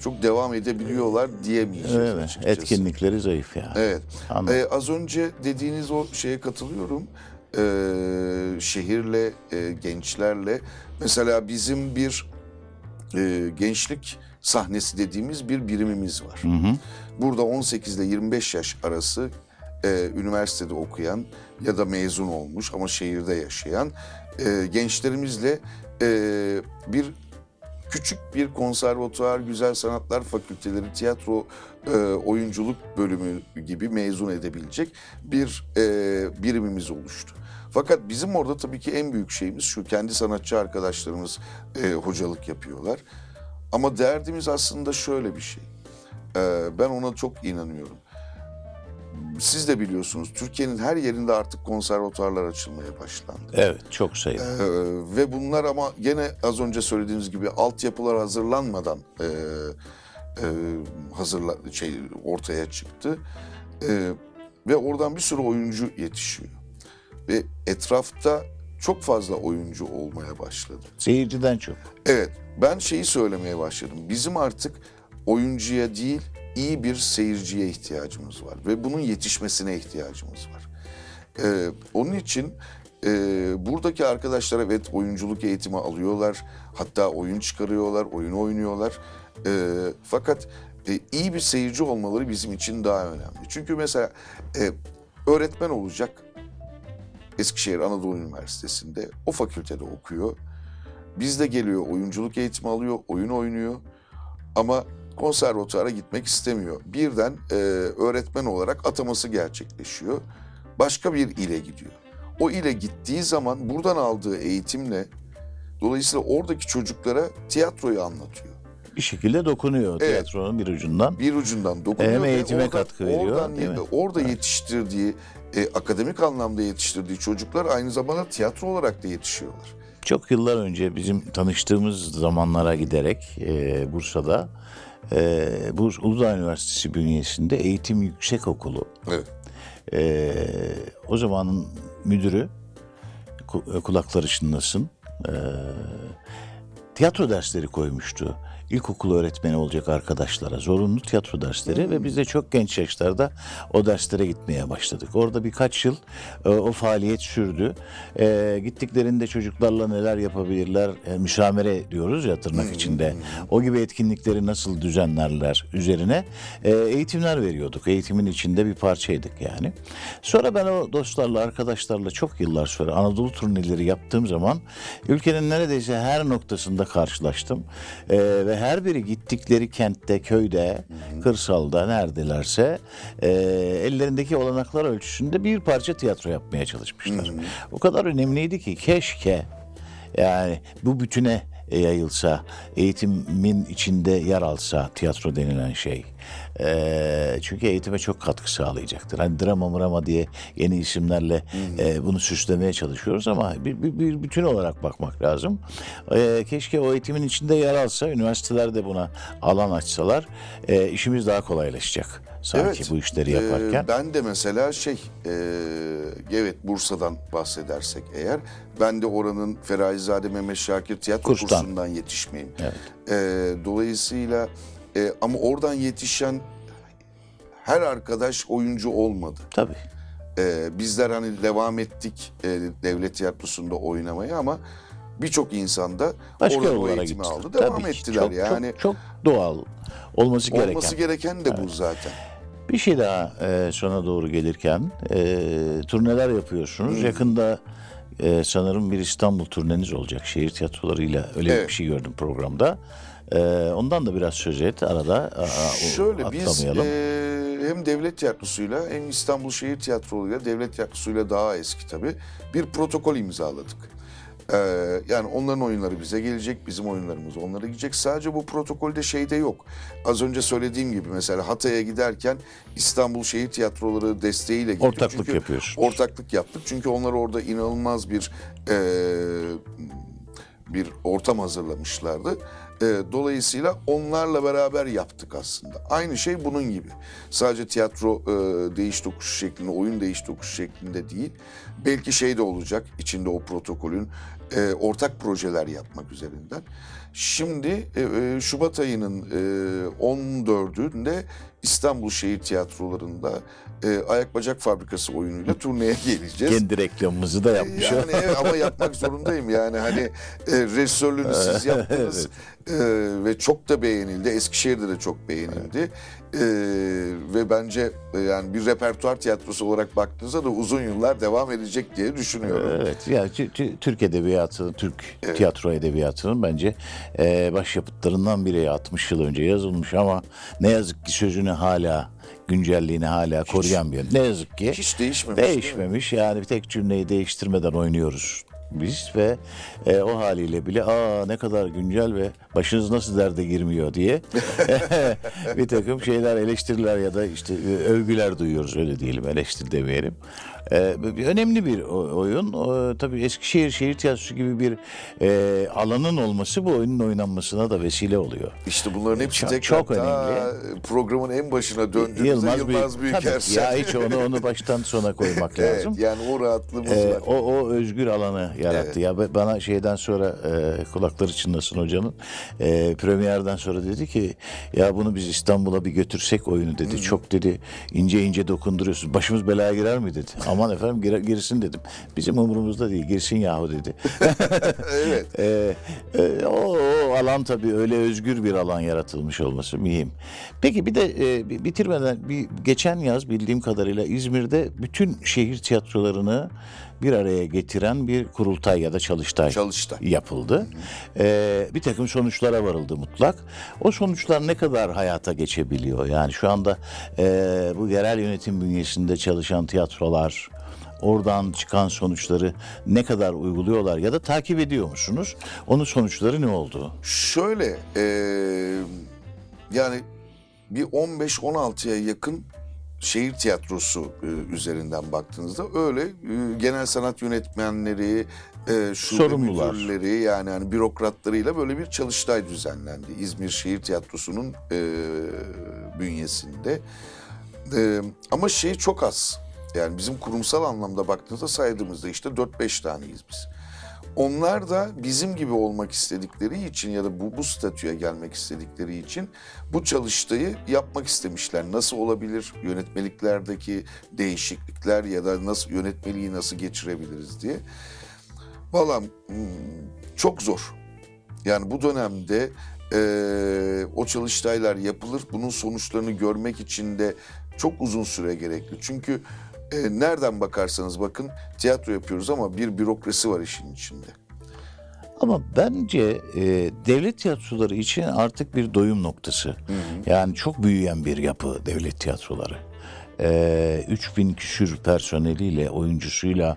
çok devam edebiliyorlar diyemeyeceğiz Evet, açıkçası. etkinlikleri zayıf yani. Evet. Anladım. Ee, az önce dediğiniz o şeye katılıyorum. Ee, şehirle, e, gençlerle. Mesela bizim bir e, gençlik sahnesi dediğimiz bir birimimiz var. Burada 18 ile 25 yaş arası e, üniversitede okuyan ya da mezun olmuş ama şehirde yaşayan e, gençlerimizle e, bir küçük bir konservatuvar, güzel sanatlar fakülteleri, tiyatro, e, oyunculuk bölümü gibi mezun edebilecek bir e, birimimiz oluştu. Fakat bizim orada tabii ki en büyük şeyimiz şu, kendi sanatçı arkadaşlarımız e, hocalık yapıyorlar. Ama derdimiz aslında şöyle bir şey. E, ben ona çok inanıyorum. Siz de biliyorsunuz Türkiye'nin her yerinde artık konservatuarlar açılmaya başlandı. Evet, çok sayıda. Ee, ve bunlar ama gene az önce söylediğiniz gibi altyapılar hazırlanmadan e, e, hazırla şey ortaya çıktı E, ve oradan bir sürü oyuncu yetişiyor ve etrafta çok fazla oyuncu olmaya başladı. Seyirciden çok. Evet, ben şeyi söylemeye başladım. Bizim artık oyuncuya değil, iyi bir seyirciye ihtiyacımız var ve bunun yetişmesine ihtiyacımız var. Ee, onun için e, buradaki arkadaşlar evet oyunculuk eğitimi alıyorlar, hatta oyun çıkarıyorlar, oyun oynuyorlar. Ee, fakat e, iyi bir seyirci olmaları bizim için daha önemli. Çünkü mesela e, öğretmen olacak Eskişehir Anadolu Üniversitesi'nde o fakültede okuyor. Bizde geliyor oyunculuk eğitimi alıyor, oyun oynuyor ama konservatuara gitmek istemiyor. Birden e, öğretmen olarak ataması gerçekleşiyor. Başka bir ile gidiyor. O ile gittiği zaman buradan aldığı eğitimle dolayısıyla oradaki çocuklara tiyatroyu anlatıyor. Bir şekilde dokunuyor Evet. tiyatronun bir ucundan. Bir ucundan dokunuyor. Hem eğitime oradan- katkı veriyor, Oradan, değil mi? Orada yetiştirdiği, e, akademik anlamda yetiştirdiği çocuklar aynı zamanda tiyatro olarak da yetişiyorlar. Çok yıllar önce bizim tanıştığımız zamanlara giderek e, Bursa'da e, bu Uludağ Üniversitesi bünyesinde Eğitim Yüksekokulu Evet. e, o zamanın müdürü ku- kulakları çınlasın e, tiyatro dersleri koymuştu. İlkokul öğretmeni olacak arkadaşlara zorunlu tiyatro dersleri ve biz de çok genç yaşlarda o derslere gitmeye başladık. Orada birkaç yıl e, o faaliyet sürdü. E, gittiklerinde çocuklarla neler yapabilirler, e, müşamere diyoruz ya tırnak içinde. O gibi etkinlikleri nasıl düzenlerler üzerine e, eğitimler veriyorduk. Eğitimin içinde bir parçaydık yani. Sonra ben o dostlarla, arkadaşlarla çok yıllar sonra Anadolu turneleri yaptığım zaman ülkenin neredeyse her noktasında karşılaştım. E, ve her biri gittikleri kentte, köyde, kırsalda neredelerse e, ellerindeki olanaklar ölçüsünde bir parça tiyatro yapmaya çalışmışlar. O kadar önemliydi ki keşke yani bu bütüne yayılsa, eğitimin içinde yer alsa tiyatro denilen şey. Ee, çünkü eğitime çok katkı sağlayacaktır. Hani drama mrama diye yeni isimlerle e, bunu süslemeye çalışıyoruz ama bir, bir, bir bütün olarak bakmak lazım. Ee, keşke o eğitimin içinde yer alsa, üniversiteler de buna alan açsalar e, işimiz daha kolaylaşacak sanki bu işleri yaparken. ben de mesela şey, e, evet Bursa'dan bahsedersek eğer, ben de oranın Ferahizade Mehmet Şakir Tiyatro Kurstan. Kursu'ndan yetişmeyim. Evet. Ee, dolayısıyla e, ama oradan yetişen her arkadaş oyuncu olmadı. Tabii. Ee, bizler hani devam ettik e, devlet tiyatrosunda oynamaya ama birçok insan da Başka orada o eğitimi gitti. aldı. Devam Tabii ettiler çok, yani. Çok, çok doğal olması gereken. Olması gereken de bu zaten. Bir şey daha e, sona doğru gelirken e, turneler yapıyorsunuz. Yakında e, sanırım bir İstanbul turneniz olacak şehir tiyatrolarıyla. Öyle Evet. bir şey gördüm programda. E, ondan da biraz söz et arada. Şöyle biz e, hem devlet tiyatrosuyla hem İstanbul Şehir Tiyatrosu'yla devlet tiyatrosuyla daha eski tabii bir protokol imzaladık. E, yani onların oyunları bize gelecek, bizim oyunlarımız onlara gidecek. Sadece bu protokolde şey de yok. Az önce söylediğim gibi mesela Hatay'a giderken İstanbul Şehir Tiyatroları desteğiyle gittik. Ortaklık Çünkü yapıyorsunuz. Ortaklık yaptık çünkü onlar orada inanılmaz bir e, bir ortam hazırlamışlardı. E, dolayısıyla onlarla beraber yaptık aslında. Aynı şey bunun gibi. Sadece tiyatro e, değiş tokuş şeklinde, oyun değiş tokuş şeklinde değil. Belki şey de olacak içinde o protokolün e, ortak projeler yapmak üzerinden. Şimdi e, e, Şubat ayının e, 14'ünde İstanbul Şehir Tiyatroları'nda e, Ayak Bacak Fabrikası oyunuyla turneye geleceğiz. Kendi reklamımızı da yapmış. o. Yani evet, ama yapmak zorundayım yani hani e, rejisörlüğünü siz yaptınız E, ve çok da beğenildi. Eskişehir'de de çok beğenildi. E, ve bence e, yani bir repertuar tiyatrosu olarak baktığınızda da uzun yıllar devam edecek diye düşünüyorum. Evet, yani Tü- Tü- Türk edebiyatı, Türk tiyatro edebiyatının bence e, başyapıtlarından biri 60 yıl önce yazılmış ama ne yazık ki sözünü hala güncelliğini hala koruyan bir Ne yazık ki Hiç değişmemiş, değil? Değişmemiş. Yani bir tek cümleyi değiştirmeden oynuyoruz biz ve e, o haliyle bile aa ne kadar güncel ve başınız nasıl derde girmiyor diye bir takım şeyler eleştiriler ya da işte e, övgüler duyuyoruz öyle diyelim eleştiri demeyelim. E, önemli bir oyun. O, tabii Eskişehir Şehir Tiyatrosu gibi bir e, alanın olması bu oyunun oynanmasına da vesile oluyor. İşte bunların hepsi Çok- tekrar çok daha programın en başına döndüğümüzde Yılmaz, Büyük- Büyükersen. Ya hiç onu onu baştan sona koymak evet, lazım. yani o rahatlığımız Ee, var. o, o özgür alanı yarattı. Ya ba- bana şeyden sonra e, kulakları çınlasın hocanın. E, premierden sonra dedi ki ya bunu biz İstanbul'a bir götürsek oyunu dedi. Çok dedi ince ince dokunduruyorsun. Başımız belaya girer mi dedi. Aman efendim gire- girsin dedim. Bizim umurumuzda değil girsin yahu dedi. evet. Ee, e, o, o alan tabii öyle özgür bir alan yaratılmış olması mühim. Peki bir de e, bi- bitirmeden bir geçen yaz bildiğim kadarıyla İzmir'de bütün şehir tiyatrolarını bir araya getiren bir kurultay ya da çalıştay, Çalıştay. yapıldı. Ee, bir takım sonuçlara varıldı mutlak. O sonuçlar ne kadar hayata geçebiliyor? Yani şu anda e, bu yerel yönetim bünyesinde çalışan tiyatrolar oradan çıkan sonuçları ne kadar uyguluyorlar ya da takip ediyor musunuz? Onun sonuçları ne oldu? Şöyle e, yani bir 15-16'ya yakın şehir tiyatrosu e, üzerinden baktığınızda öyle e, genel sanat yönetmenleri, e, şube müdürleri yani hani bürokratlarıyla böyle bir çalıştay düzenlendi. İzmir Şehir Tiyatrosu'nun e, bünyesinde. E, ama şey çok az. Yani bizim kurumsal anlamda baktığınızda saydığımızda işte 4-5 taneyiz biz. Onlar da bizim gibi olmak istedikleri için ya da bu, bu statüye gelmek istedikleri için bu çalıştayı yapmak istemişler. Nasıl olabilir yönetmeliklerdeki değişiklikler ya da nasıl yönetmeliği nasıl geçirebiliriz diye. Valla hmm, çok zor. Yani bu dönemde eee, o çalıştaylar yapılır. Bunun sonuçlarını görmek için de çok uzun süre gerekli. Çünkü e, nereden bakarsanız bakın tiyatro yapıyoruz ama bir bürokrasi var işin içinde. Ama bence e, devlet tiyatroları için artık bir doyum noktası. Yani çok büyüyen bir yapı devlet tiyatroları. E, 3000 küsür personeliyle, oyuncusuyla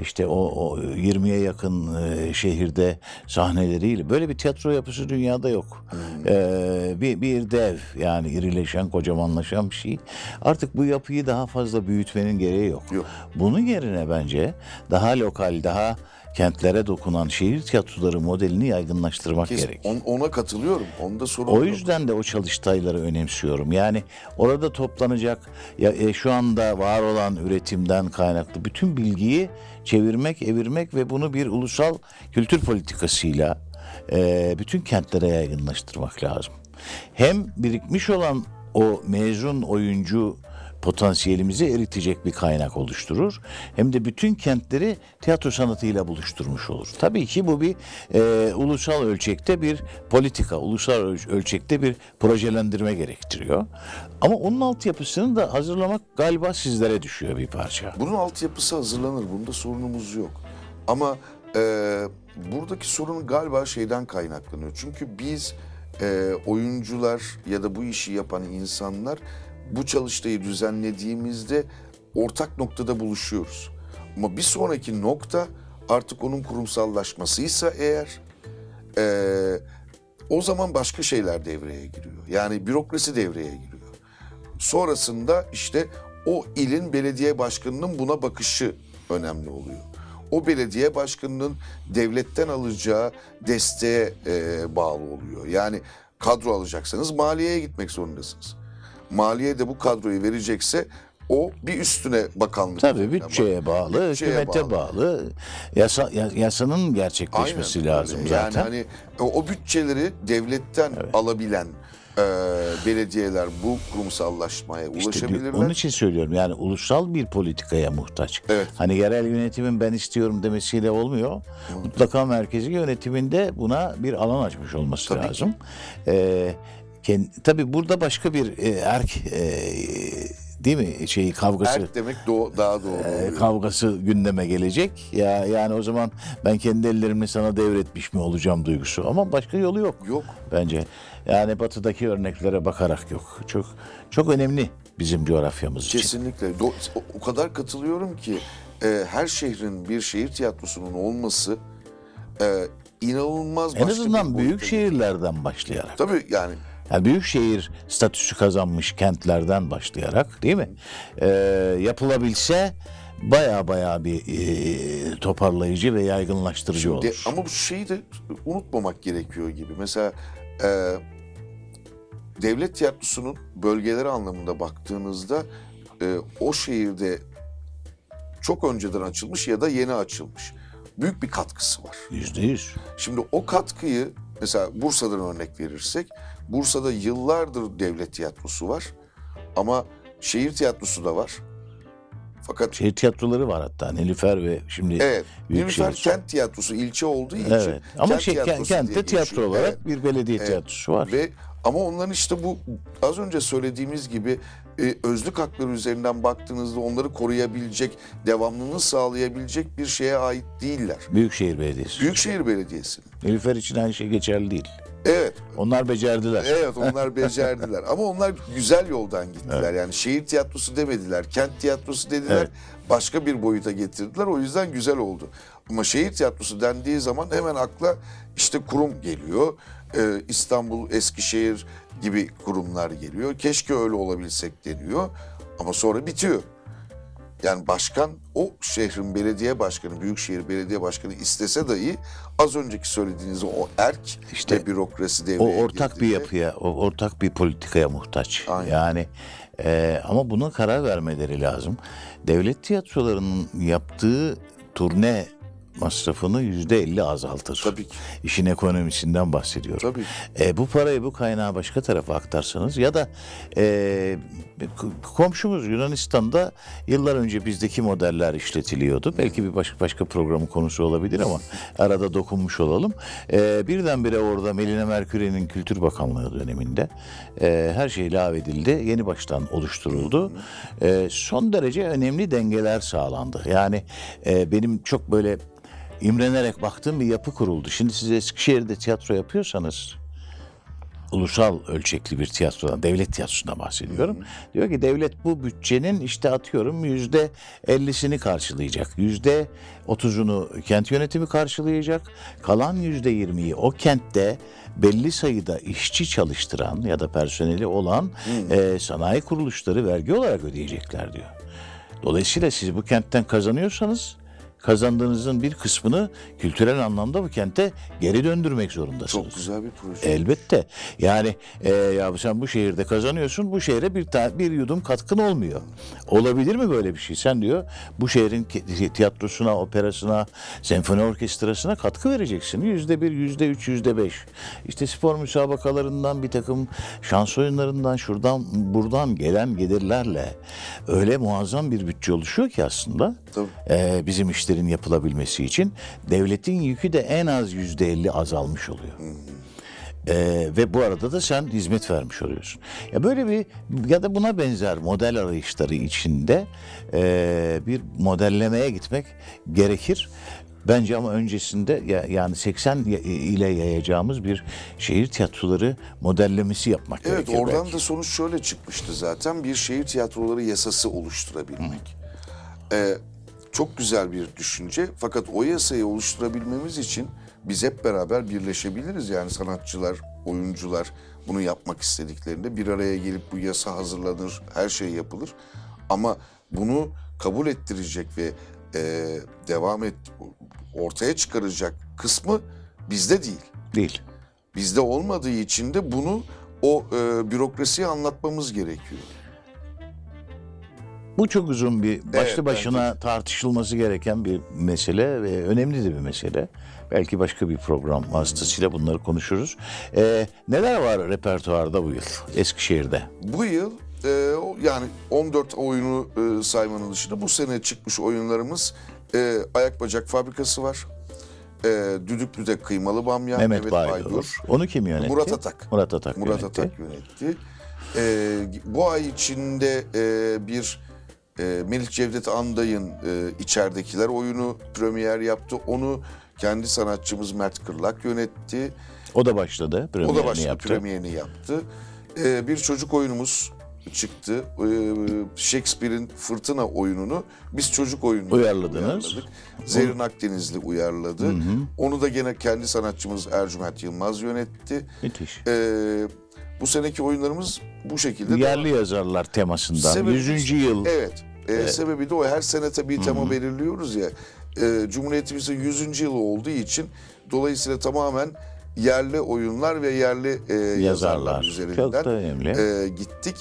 işte o, o 20'ye yakın e, şehirde sahneleriyle böyle bir tiyatro yapısı dünyada yok. E, bir, bir dev yani irileşen, kocamanlaşan bir şey. Artık bu yapıyı daha fazla büyütmenin gereği yok. Yok. Bunun yerine bence daha lokal, daha kentlere dokunan şehir tiyatroları modelini yaygınlaştırmak Kes- gerek. on- ona katılıyorum. Onda sorun O yok. yüzden de o çalıştayları önemsiyorum. Yani orada toplanacak ya e, şu anda var olan üretimden kaynaklı bütün bilgiyi çevirmek, evirmek ve bunu bir ulusal kültür politikasıyla e, bütün kentlere yaygınlaştırmak lazım. Hem birikmiş olan o mezun oyuncu potansiyelimizi eritecek bir kaynak oluşturur. Hem de bütün kentleri tiyatro sanatıyla buluşturmuş olur. Tabii ki bu bir e, ulusal ölçekte bir politika, ulusal öl- ölçekte bir projelendirme gerektiriyor. Ama onun altyapısını da hazırlamak galiba sizlere düşüyor bir parça. Bunun altyapısı hazırlanır. Bunda sorunumuz yok. Ama e, buradaki sorun galiba şeyden kaynaklanıyor. Çünkü biz e, oyuncular ya da bu işi yapan insanlar bu çalıştayı düzenlediğimizde ortak noktada buluşuyoruz. Ama bir sonraki nokta artık onun kurumsallaşmasıysa eğer e, o zaman başka şeyler devreye giriyor. Yani bürokrasi devreye giriyor. Sonrasında işte o ilin belediye başkanının buna bakışı önemli oluyor. O belediye başkanının devletten alacağı desteğe e, bağlı oluyor. Yani kadro alacaksanız maliyeye gitmek zorundasınız. Maliye de bu kadroyu verecekse o bir üstüne bakanlık. Tabii bütçeye bağlı, bütçeye hükümete bağlı. Yasa, ya- yasanın gerçekleşmesi Aynen lazım öyle. zaten. Yani hani o, o bütçeleri devletten alabilen e, belediyeler bu kurumsallaşmaya İşte ulaşabilirler. onun için söylüyorum yani ulusal bir politikaya muhtaç. Evet. Hani yerel yönetimin ben istiyorum demesiyle olmuyor. Mutlaka merkezi yönetiminde buna bir alan açmış olması Tabii ki. lazım. Ee, kend- tabii burada başka bir e, erk e, değil mi şeyi kavgası Erk demek doğ- daha doğru e, kavgası gündeme gelecek. Ya yani o zaman ben kendi ellerimle sana devretmiş mi olacağım duygusu. Ama başka yolu yok. Yok. Bence. Yani batıdaki örneklere bakarak yok. Çok çok önemli bizim coğrafyamız için. Kesinlikle. O- kadar katılıyorum ki e, her şehrin bir şehir tiyatrosunun olması e, inanılmaz En azından büyük şehirlerden başlayarak. Tabii yani Yani büyük şehir statüsü kazanmış kentlerden başlayarak değil mi? Ee, yapılabilse baya baya bir e, toparlayıcı ve yaygınlaştırıcı de- olur. ama bu şeyi de unutmamak gerekiyor gibi. Mesela e, devlet tiyatrosunun bölgeleri anlamında baktığınızda e, o şehirde çok önceden açılmış ya da yeni açılmış. Büyük bir katkısı var. Yüzde yüz. Şimdi o katkıyı mesela Bursa'dan örnek verirsek Bursa'da yıllardır devlet tiyatrosu var ama şehir tiyatrosu da var. Fakat Şehir tiyatroları var hatta Nilüfer ve şimdi evet Nilüfer şehir. kent tiyatrosu ilçe olduğu için Evet. Ama kent şey, tiyatrosu kentte tiyatro geçiyor. olarak Evet. bir belediye Evet. tiyatrosu var. Ve ama onların işte bu az önce söylediğimiz gibi e, özlük hakları üzerinden baktığınızda onları koruyabilecek, devamlılığını sağlayabilecek bir şeye ait değiller. Büyükşehir Belediyesi. Büyükşehir Belediyesi. Nilüfer için aynı şey geçerli değil. Evet, Onlar becerdiler. evet onlar becerdiler. Ama onlar güzel yoldan gittiler. Yani şehir tiyatrosu demediler, kent tiyatrosu dediler. Evet. Başka bir boyuta getirdiler. O yüzden güzel oldu. Ama şehir tiyatrosu dendiği zaman hemen akla işte kurum geliyor. Ee, İstanbul, Eskişehir gibi kurumlar geliyor. Keşke öyle olabilsek deniyor. Ama sonra bitiyor. Yani başkan o şehrin belediye başkanı, büyükşehir belediye başkanı istese dahi az önceki söylediğiniz o erk İşte ve bürokrasi O devreye ortak bir girdiğinde- yapıya, o ortak bir politikaya muhtaç. Aynen. Yani e, ama buna karar vermeleri lazım. Devlet tiyatrolarının yaptığı turne masrafını yüzde elli azaltır. Tabii ki. İşin ekonomisinden bahsediyorum. Tabii. E, bu parayı bu kaynağı başka tarafa aktarsanız ya da e, komşumuz Yunanistan'da yıllar önce bizdeki modeller işletiliyordu. Belki bir başka başka programın konusu olabilir ama arada dokunmuş olalım. E, birdenbire orada Melina Merkür'ün Kültür Bakanlığı döneminde e, her şey lağvedildi. Yeni baştan oluşturuldu. E, son derece önemli dengeler sağlandı. Yani e, benim çok böyle imrenerek baktığım bir yapı kuruldu. Şimdi siz Eskişehir'de tiyatro yapıyorsanız ulusal ölçekli bir tiyatrodan, devlet tiyatrosundan bahsediyorum. Diyor ki devlet bu bütçenin işte atıyorum yüzde ellisini karşılayacak. Yüzde otuzunu kent yönetimi karşılayacak. Kalan yüzde yirmiyi o kentte belli sayıda işçi çalıştıran ya da personeli olan e, sanayi kuruluşları vergi olarak ödeyecekler diyor. Dolayısıyla siz bu kentten kazanıyorsanız kazandığınızın bir kısmını kültürel anlamda bu kente geri döndürmek zorundasınız. Çok güzel bir proje. Elbette. Yani e, ya sen bu şehirde kazanıyorsun, bu şehre bir ta- bir yudum katkın olmuyor. Olabilir mi böyle bir şey? Sen diyor bu şehrin tiyatrosuna, operasına, senfoni orkestrasına katkı vereceksin. Yüzde bir, yüzde üç, yüzde beş. İşte spor müsabakalarından bir takım şans oyunlarından şuradan buradan gelen gelirlerle öyle muazzam bir bütçe oluşuyor ki aslında Tabii. e, bizim işlerin yapılabilmesi için devletin yükü de en az yüzde elli azalmış oluyor. Ee, ve bu arada da sen hizmet vermiş oluyorsun. Ya böyle bir ya da buna benzer model arayışları içinde e, bir modellemeye gitmek gerekir. Bence ama öncesinde ya, yani 80 ya- ile yayacağımız bir şehir tiyatroları modellemesi yapmak Evet gerekir. oradan belki. da sonuç şöyle çıkmıştı zaten bir şehir tiyatroları yasası oluşturabilmek. Ee, çok güzel bir düşünce fakat o yasayı oluşturabilmemiz için biz hep beraber birleşebiliriz. Yani sanatçılar, oyuncular bunu yapmak istediklerinde bir araya gelip bu yasa hazırlanır, her şey yapılır. Ama bunu kabul ettirecek ve e, devam et ortaya çıkaracak kısmı bizde değil. değil. Bizde olmadığı için de bunu o e, bürokrasiye anlatmamız gerekiyor. Bu çok uzun bir başlı Evet, başına tartışılması gereken bir mesele ve önemli de bir mesele. Belki başka bir program vasıtasıyla bunları konuşuruz. Ee, neler var repertuarda bu yıl Eskişehir'de? Bu yıl e, yani 14 oyunu e, saymanın dışında bu sene çıkmış oyunlarımız e, Ayak Bacak Fabrikası var. E, Düdüklü'de Kıymalı Bamya, Mehmet, Baydur. Onu kim yönetti? Murat Atak. Murat Atak Murat yönetti. Atak yönetti. E, bu ay içinde e, bir e, Melih Cevdet Anday'ın e, içeridekiler oyunu premier yaptı. Onu kendi sanatçımız Mert Kırlak yönetti. O da başladı. O Premierini da başladı yaptı. premierini yaptı. Ee, bir çocuk oyunumuz çıktı. Ee, Shakespeare'in Fırtına oyununu biz çocuk oyunu Uyarladınız. uyarladık. Zerrin Akdenizli uyarladı. Onu da gene kendi sanatçımız Ercüment Yılmaz yönetti. Müthiş. Ee, bu seneki oyunlarımız bu şekilde. Yerli yazarlar temasından. Sebebi- 100. yıl. Evet. Ee, Sebebi de o. Her sene tabii tema belirliyoruz ya. Ee, Cumhuriyetimizin 100. yılı olduğu için dolayısıyla tamamen yerli oyunlar ve yerli e, yazarlar, Yazarlar. üzerinden Çok da önemli. e, gittik.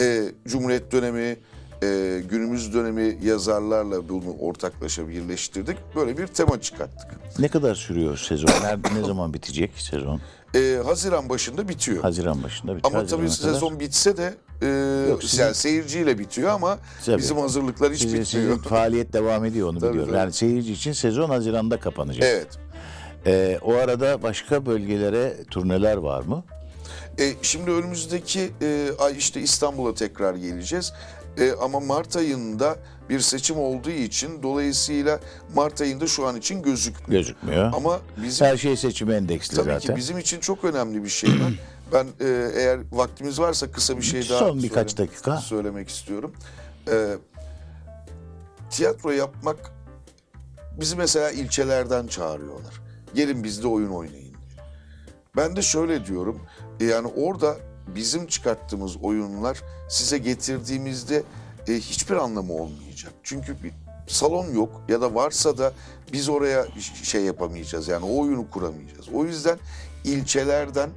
E, Cumhuriyet dönemi, e, günümüz dönemi yazarlarla bunu ortaklaşa birleştirdik. Böyle bir tema çıkarttık. Ne kadar sürüyor sezon? Ne zaman bitecek sezon? E, Haziran başında bitiyor. Haziran başında bitiyor. Ama tabii Haziran'a kadar. sezon bitse de e, Yok, sizin- yani seyirciyle bitiyor ama Tabii. bizim hazırlıklar hiç Sizin, bitmiyor. sizin faaliyet devam ediyor onu Tabii, biliyorum. tabii. Yani seyirci için sezon Haziran'da kapanacak. Evet. Ee, o arada başka bölgelere turneler var mı? E, şimdi önümüzdeki e, ay işte İstanbul'a tekrar geleceğiz. E, ama Mart ayında bir seçim olduğu için dolayısıyla Mart ayında şu an için gözükmüyor. Gözükmüyor. Ama bizim Her şey seçim endeksli tabii zaten. ki bizim için çok önemli bir şey var. ben e, eğer vaktimiz varsa kısa bir şey daha Son birkaç söyle- dakika. söylemek istiyorum. E, tiyatro yapmak bizi mesela ilçelerden çağırıyorlar. Gelin bizde oyun oynayın. Ben de şöyle diyorum. e, Yani orada bizim çıkarttığımız oyunlar size getirdiğimizde e, hiçbir anlamı olmayacak. Çünkü bir salon yok ya da varsa da biz oraya şey yapamayacağız. Yani o oyunu kuramayacağız. O yüzden ilçelerden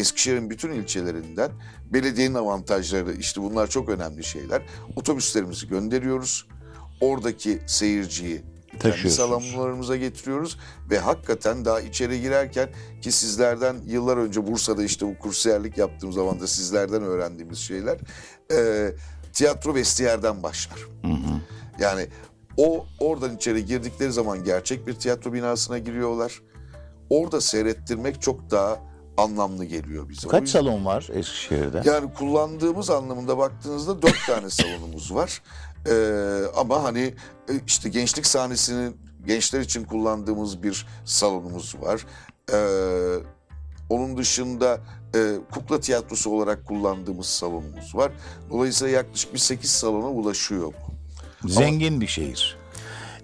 Eskişehir'in bütün ilçelerinden belediyenin avantajları işte bunlar çok önemli şeyler. Otobüslerimizi gönderiyoruz. Oradaki seyirciyi kendi salonlarımıza getiriyoruz ve hakikaten daha içeri girerken ki sizlerden yıllar önce Bursa'da işte bu kursiyerlik yaptığım zaman da sizlerden öğrendiğimiz şeyler e, tiyatro vestiyerden başlar. Yani o oradan içeri girdikleri zaman gerçek bir tiyatro binasına giriyorlar. Orada seyrettirmek çok daha anlamlı geliyor bize. Kaç yüzden- salon var Eskişehir'de? yani kullandığımız anlamında baktığınızda dört tane salonumuz var. Ee, ama hani e, işte gençlik sahnesinin gençler için kullandığımız bir salonumuz var. Ee, onun dışında e, kukla tiyatrosu olarak kullandığımız salonumuz var. Dolayısıyla yaklaşık bir sekiz salona ulaşıyor bu. Zengin bir şehir.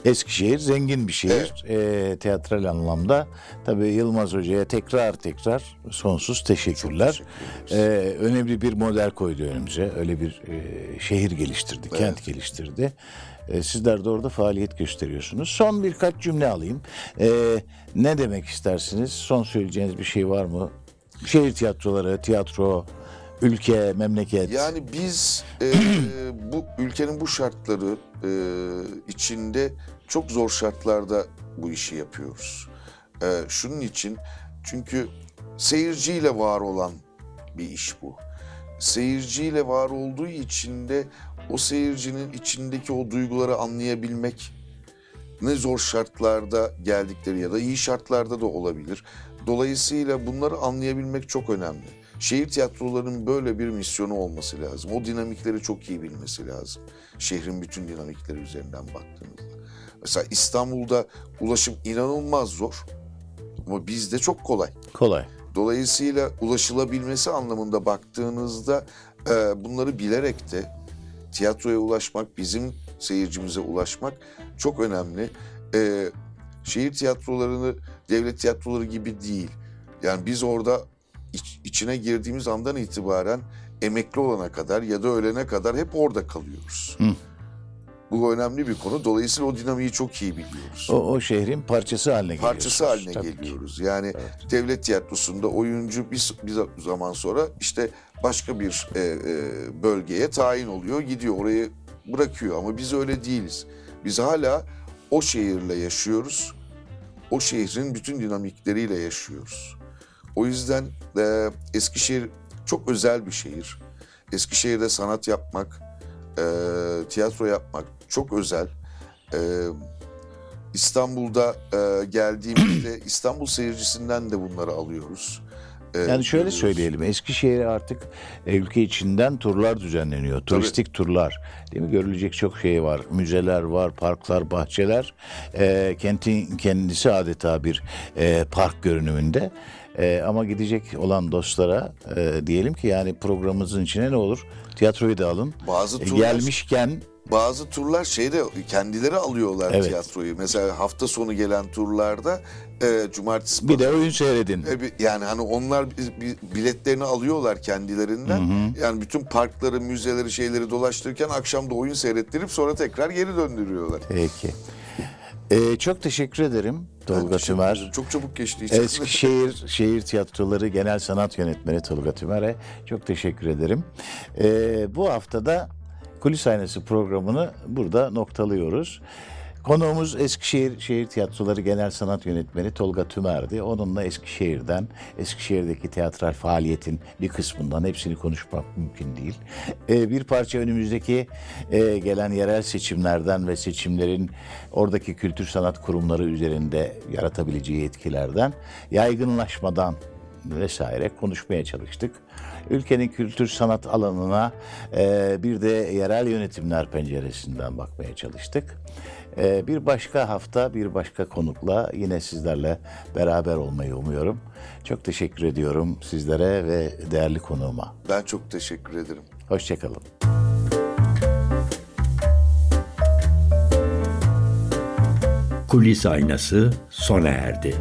Eskişehir zengin bir şehir e, teatral anlamda. Tabii Yılmaz Hoca'ya tekrar tekrar sonsuz teşekkürler. E, önemli bir model koydu önümüze. Öyle bir e, şehir geliştirdi, kent geliştirdi. E, sizler de orada faaliyet gösteriyorsunuz. Son birkaç cümle alayım. E, ne demek istersiniz? Son söyleyeceğiniz bir şey var mı? Şehir tiyatroları, tiyatro, ülke, memleket. Yani biz e, bu ülkenin bu şartları e, içinde çok zor şartlarda bu işi yapıyoruz. E, şunun için çünkü seyirciyle var olan bir iş bu. Seyirciyle var olduğu için de o seyircinin içindeki o duyguları anlayabilmek ne zor şartlarda geldikleri ya da iyi şartlarda da olabilir. Dolayısıyla bunları anlayabilmek çok önemli. Şehir tiyatrolarının böyle bir misyonu olması lazım. O dinamikleri çok iyi bilmesi lazım. Şehrin bütün dinamikleri üzerinden baktığınızda. Mesela İstanbul'da ulaşım inanılmaz zor ama bizde çok kolay. Kolay. Dolayısıyla ulaşılabilmesi anlamında baktığınızda e, bunları bilerek de tiyatroya ulaşmak, bizim seyircimize ulaşmak çok önemli. E, şehir tiyatrolarını devlet tiyatroları gibi değil. Yani biz orada iç- içine girdiğimiz andan itibaren emekli olana kadar ya da ölene kadar hep orada kalıyoruz. Bu önemli bir konu. Dolayısıyla o dinamiği çok iyi biliyoruz. O, o şehrin parçası haline geliyorsunuz. Parçası haline Tabii ki. geliyoruz. Yani devlet tiyatrosunda oyuncu bir, bir zaman sonra işte başka bir e, e, bölgeye tayin oluyor, gidiyor orayı bırakıyor. Ama biz öyle değiliz. Biz hala o şehirle yaşıyoruz. O şehrin bütün dinamikleriyle yaşıyoruz. O yüzden e, Eskişehir çok özel bir şehir. Eskişehir'de sanat yapmak, e, tiyatro yapmak çok özel. E, İstanbul'da e, geldiğimizde İstanbul seyircisinden de bunları alıyoruz. E, Yani şöyle söyleyelim. Eskişehir'e artık e, ülke içinden turlar düzenleniyor. Turistik turlar. Değil mi? Görülecek çok şey var. Müzeler var, parklar, bahçeler. E, kentin kendisi adeta bir e, park görünümünde. E, ama gidecek olan dostlara e, diyelim ki yani programımızın içine ne olur? Tiyatroyu da alın. Bazı E, turlar- gelmişken Bazı turlar şeyde kendileri alıyorlar Evet. tiyatroyu. Mesela hafta sonu gelen turlarda e, cumartesi bir de oyun seyredin. E, Yani hani onlar bi- bi- biletlerini alıyorlar kendilerinden. Yani bütün parkları, müzeleri, şeyleri dolaştırırken akşam da oyun seyrettirip sonra tekrar geri döndürüyorlar. Peki. E, çok teşekkür ederim Tolga Teşekkür Tümer. Çok çabuk geçti. için. Eskişehir Şehir Tiyatroları Genel Sanat Yönetmeni Tolga Tümer'e çok teşekkür ederim. Ee, bu haftada Kulis Aynası programını burada noktalıyoruz. Konuğumuz Eskişehir Şehir Tiyatroları Genel Sanat Yönetmeni Tolga Tümer'di. Onunla Eskişehir'den, Eskişehir'deki tiyatral faaliyetin bir kısmından hepsini konuşmak mümkün değil. Ee, bir parça önümüzdeki e, gelen yerel seçimlerden ve seçimlerin oradaki kültür sanat kurumları üzerinde yaratabileceği etkilerden, yaygınlaşmadan vesaire konuşmaya çalıştık. Ülkenin kültür sanat alanına e, bir de yerel yönetimler penceresinden bakmaya çalıştık. E, bir başka hafta bir başka konukla yine sizlerle beraber olmayı umuyorum. Çok teşekkür ediyorum sizlere ve değerli konuğuma. Ben çok teşekkür ederim. Hoşçakalın. Kulis Aynası sona erdi.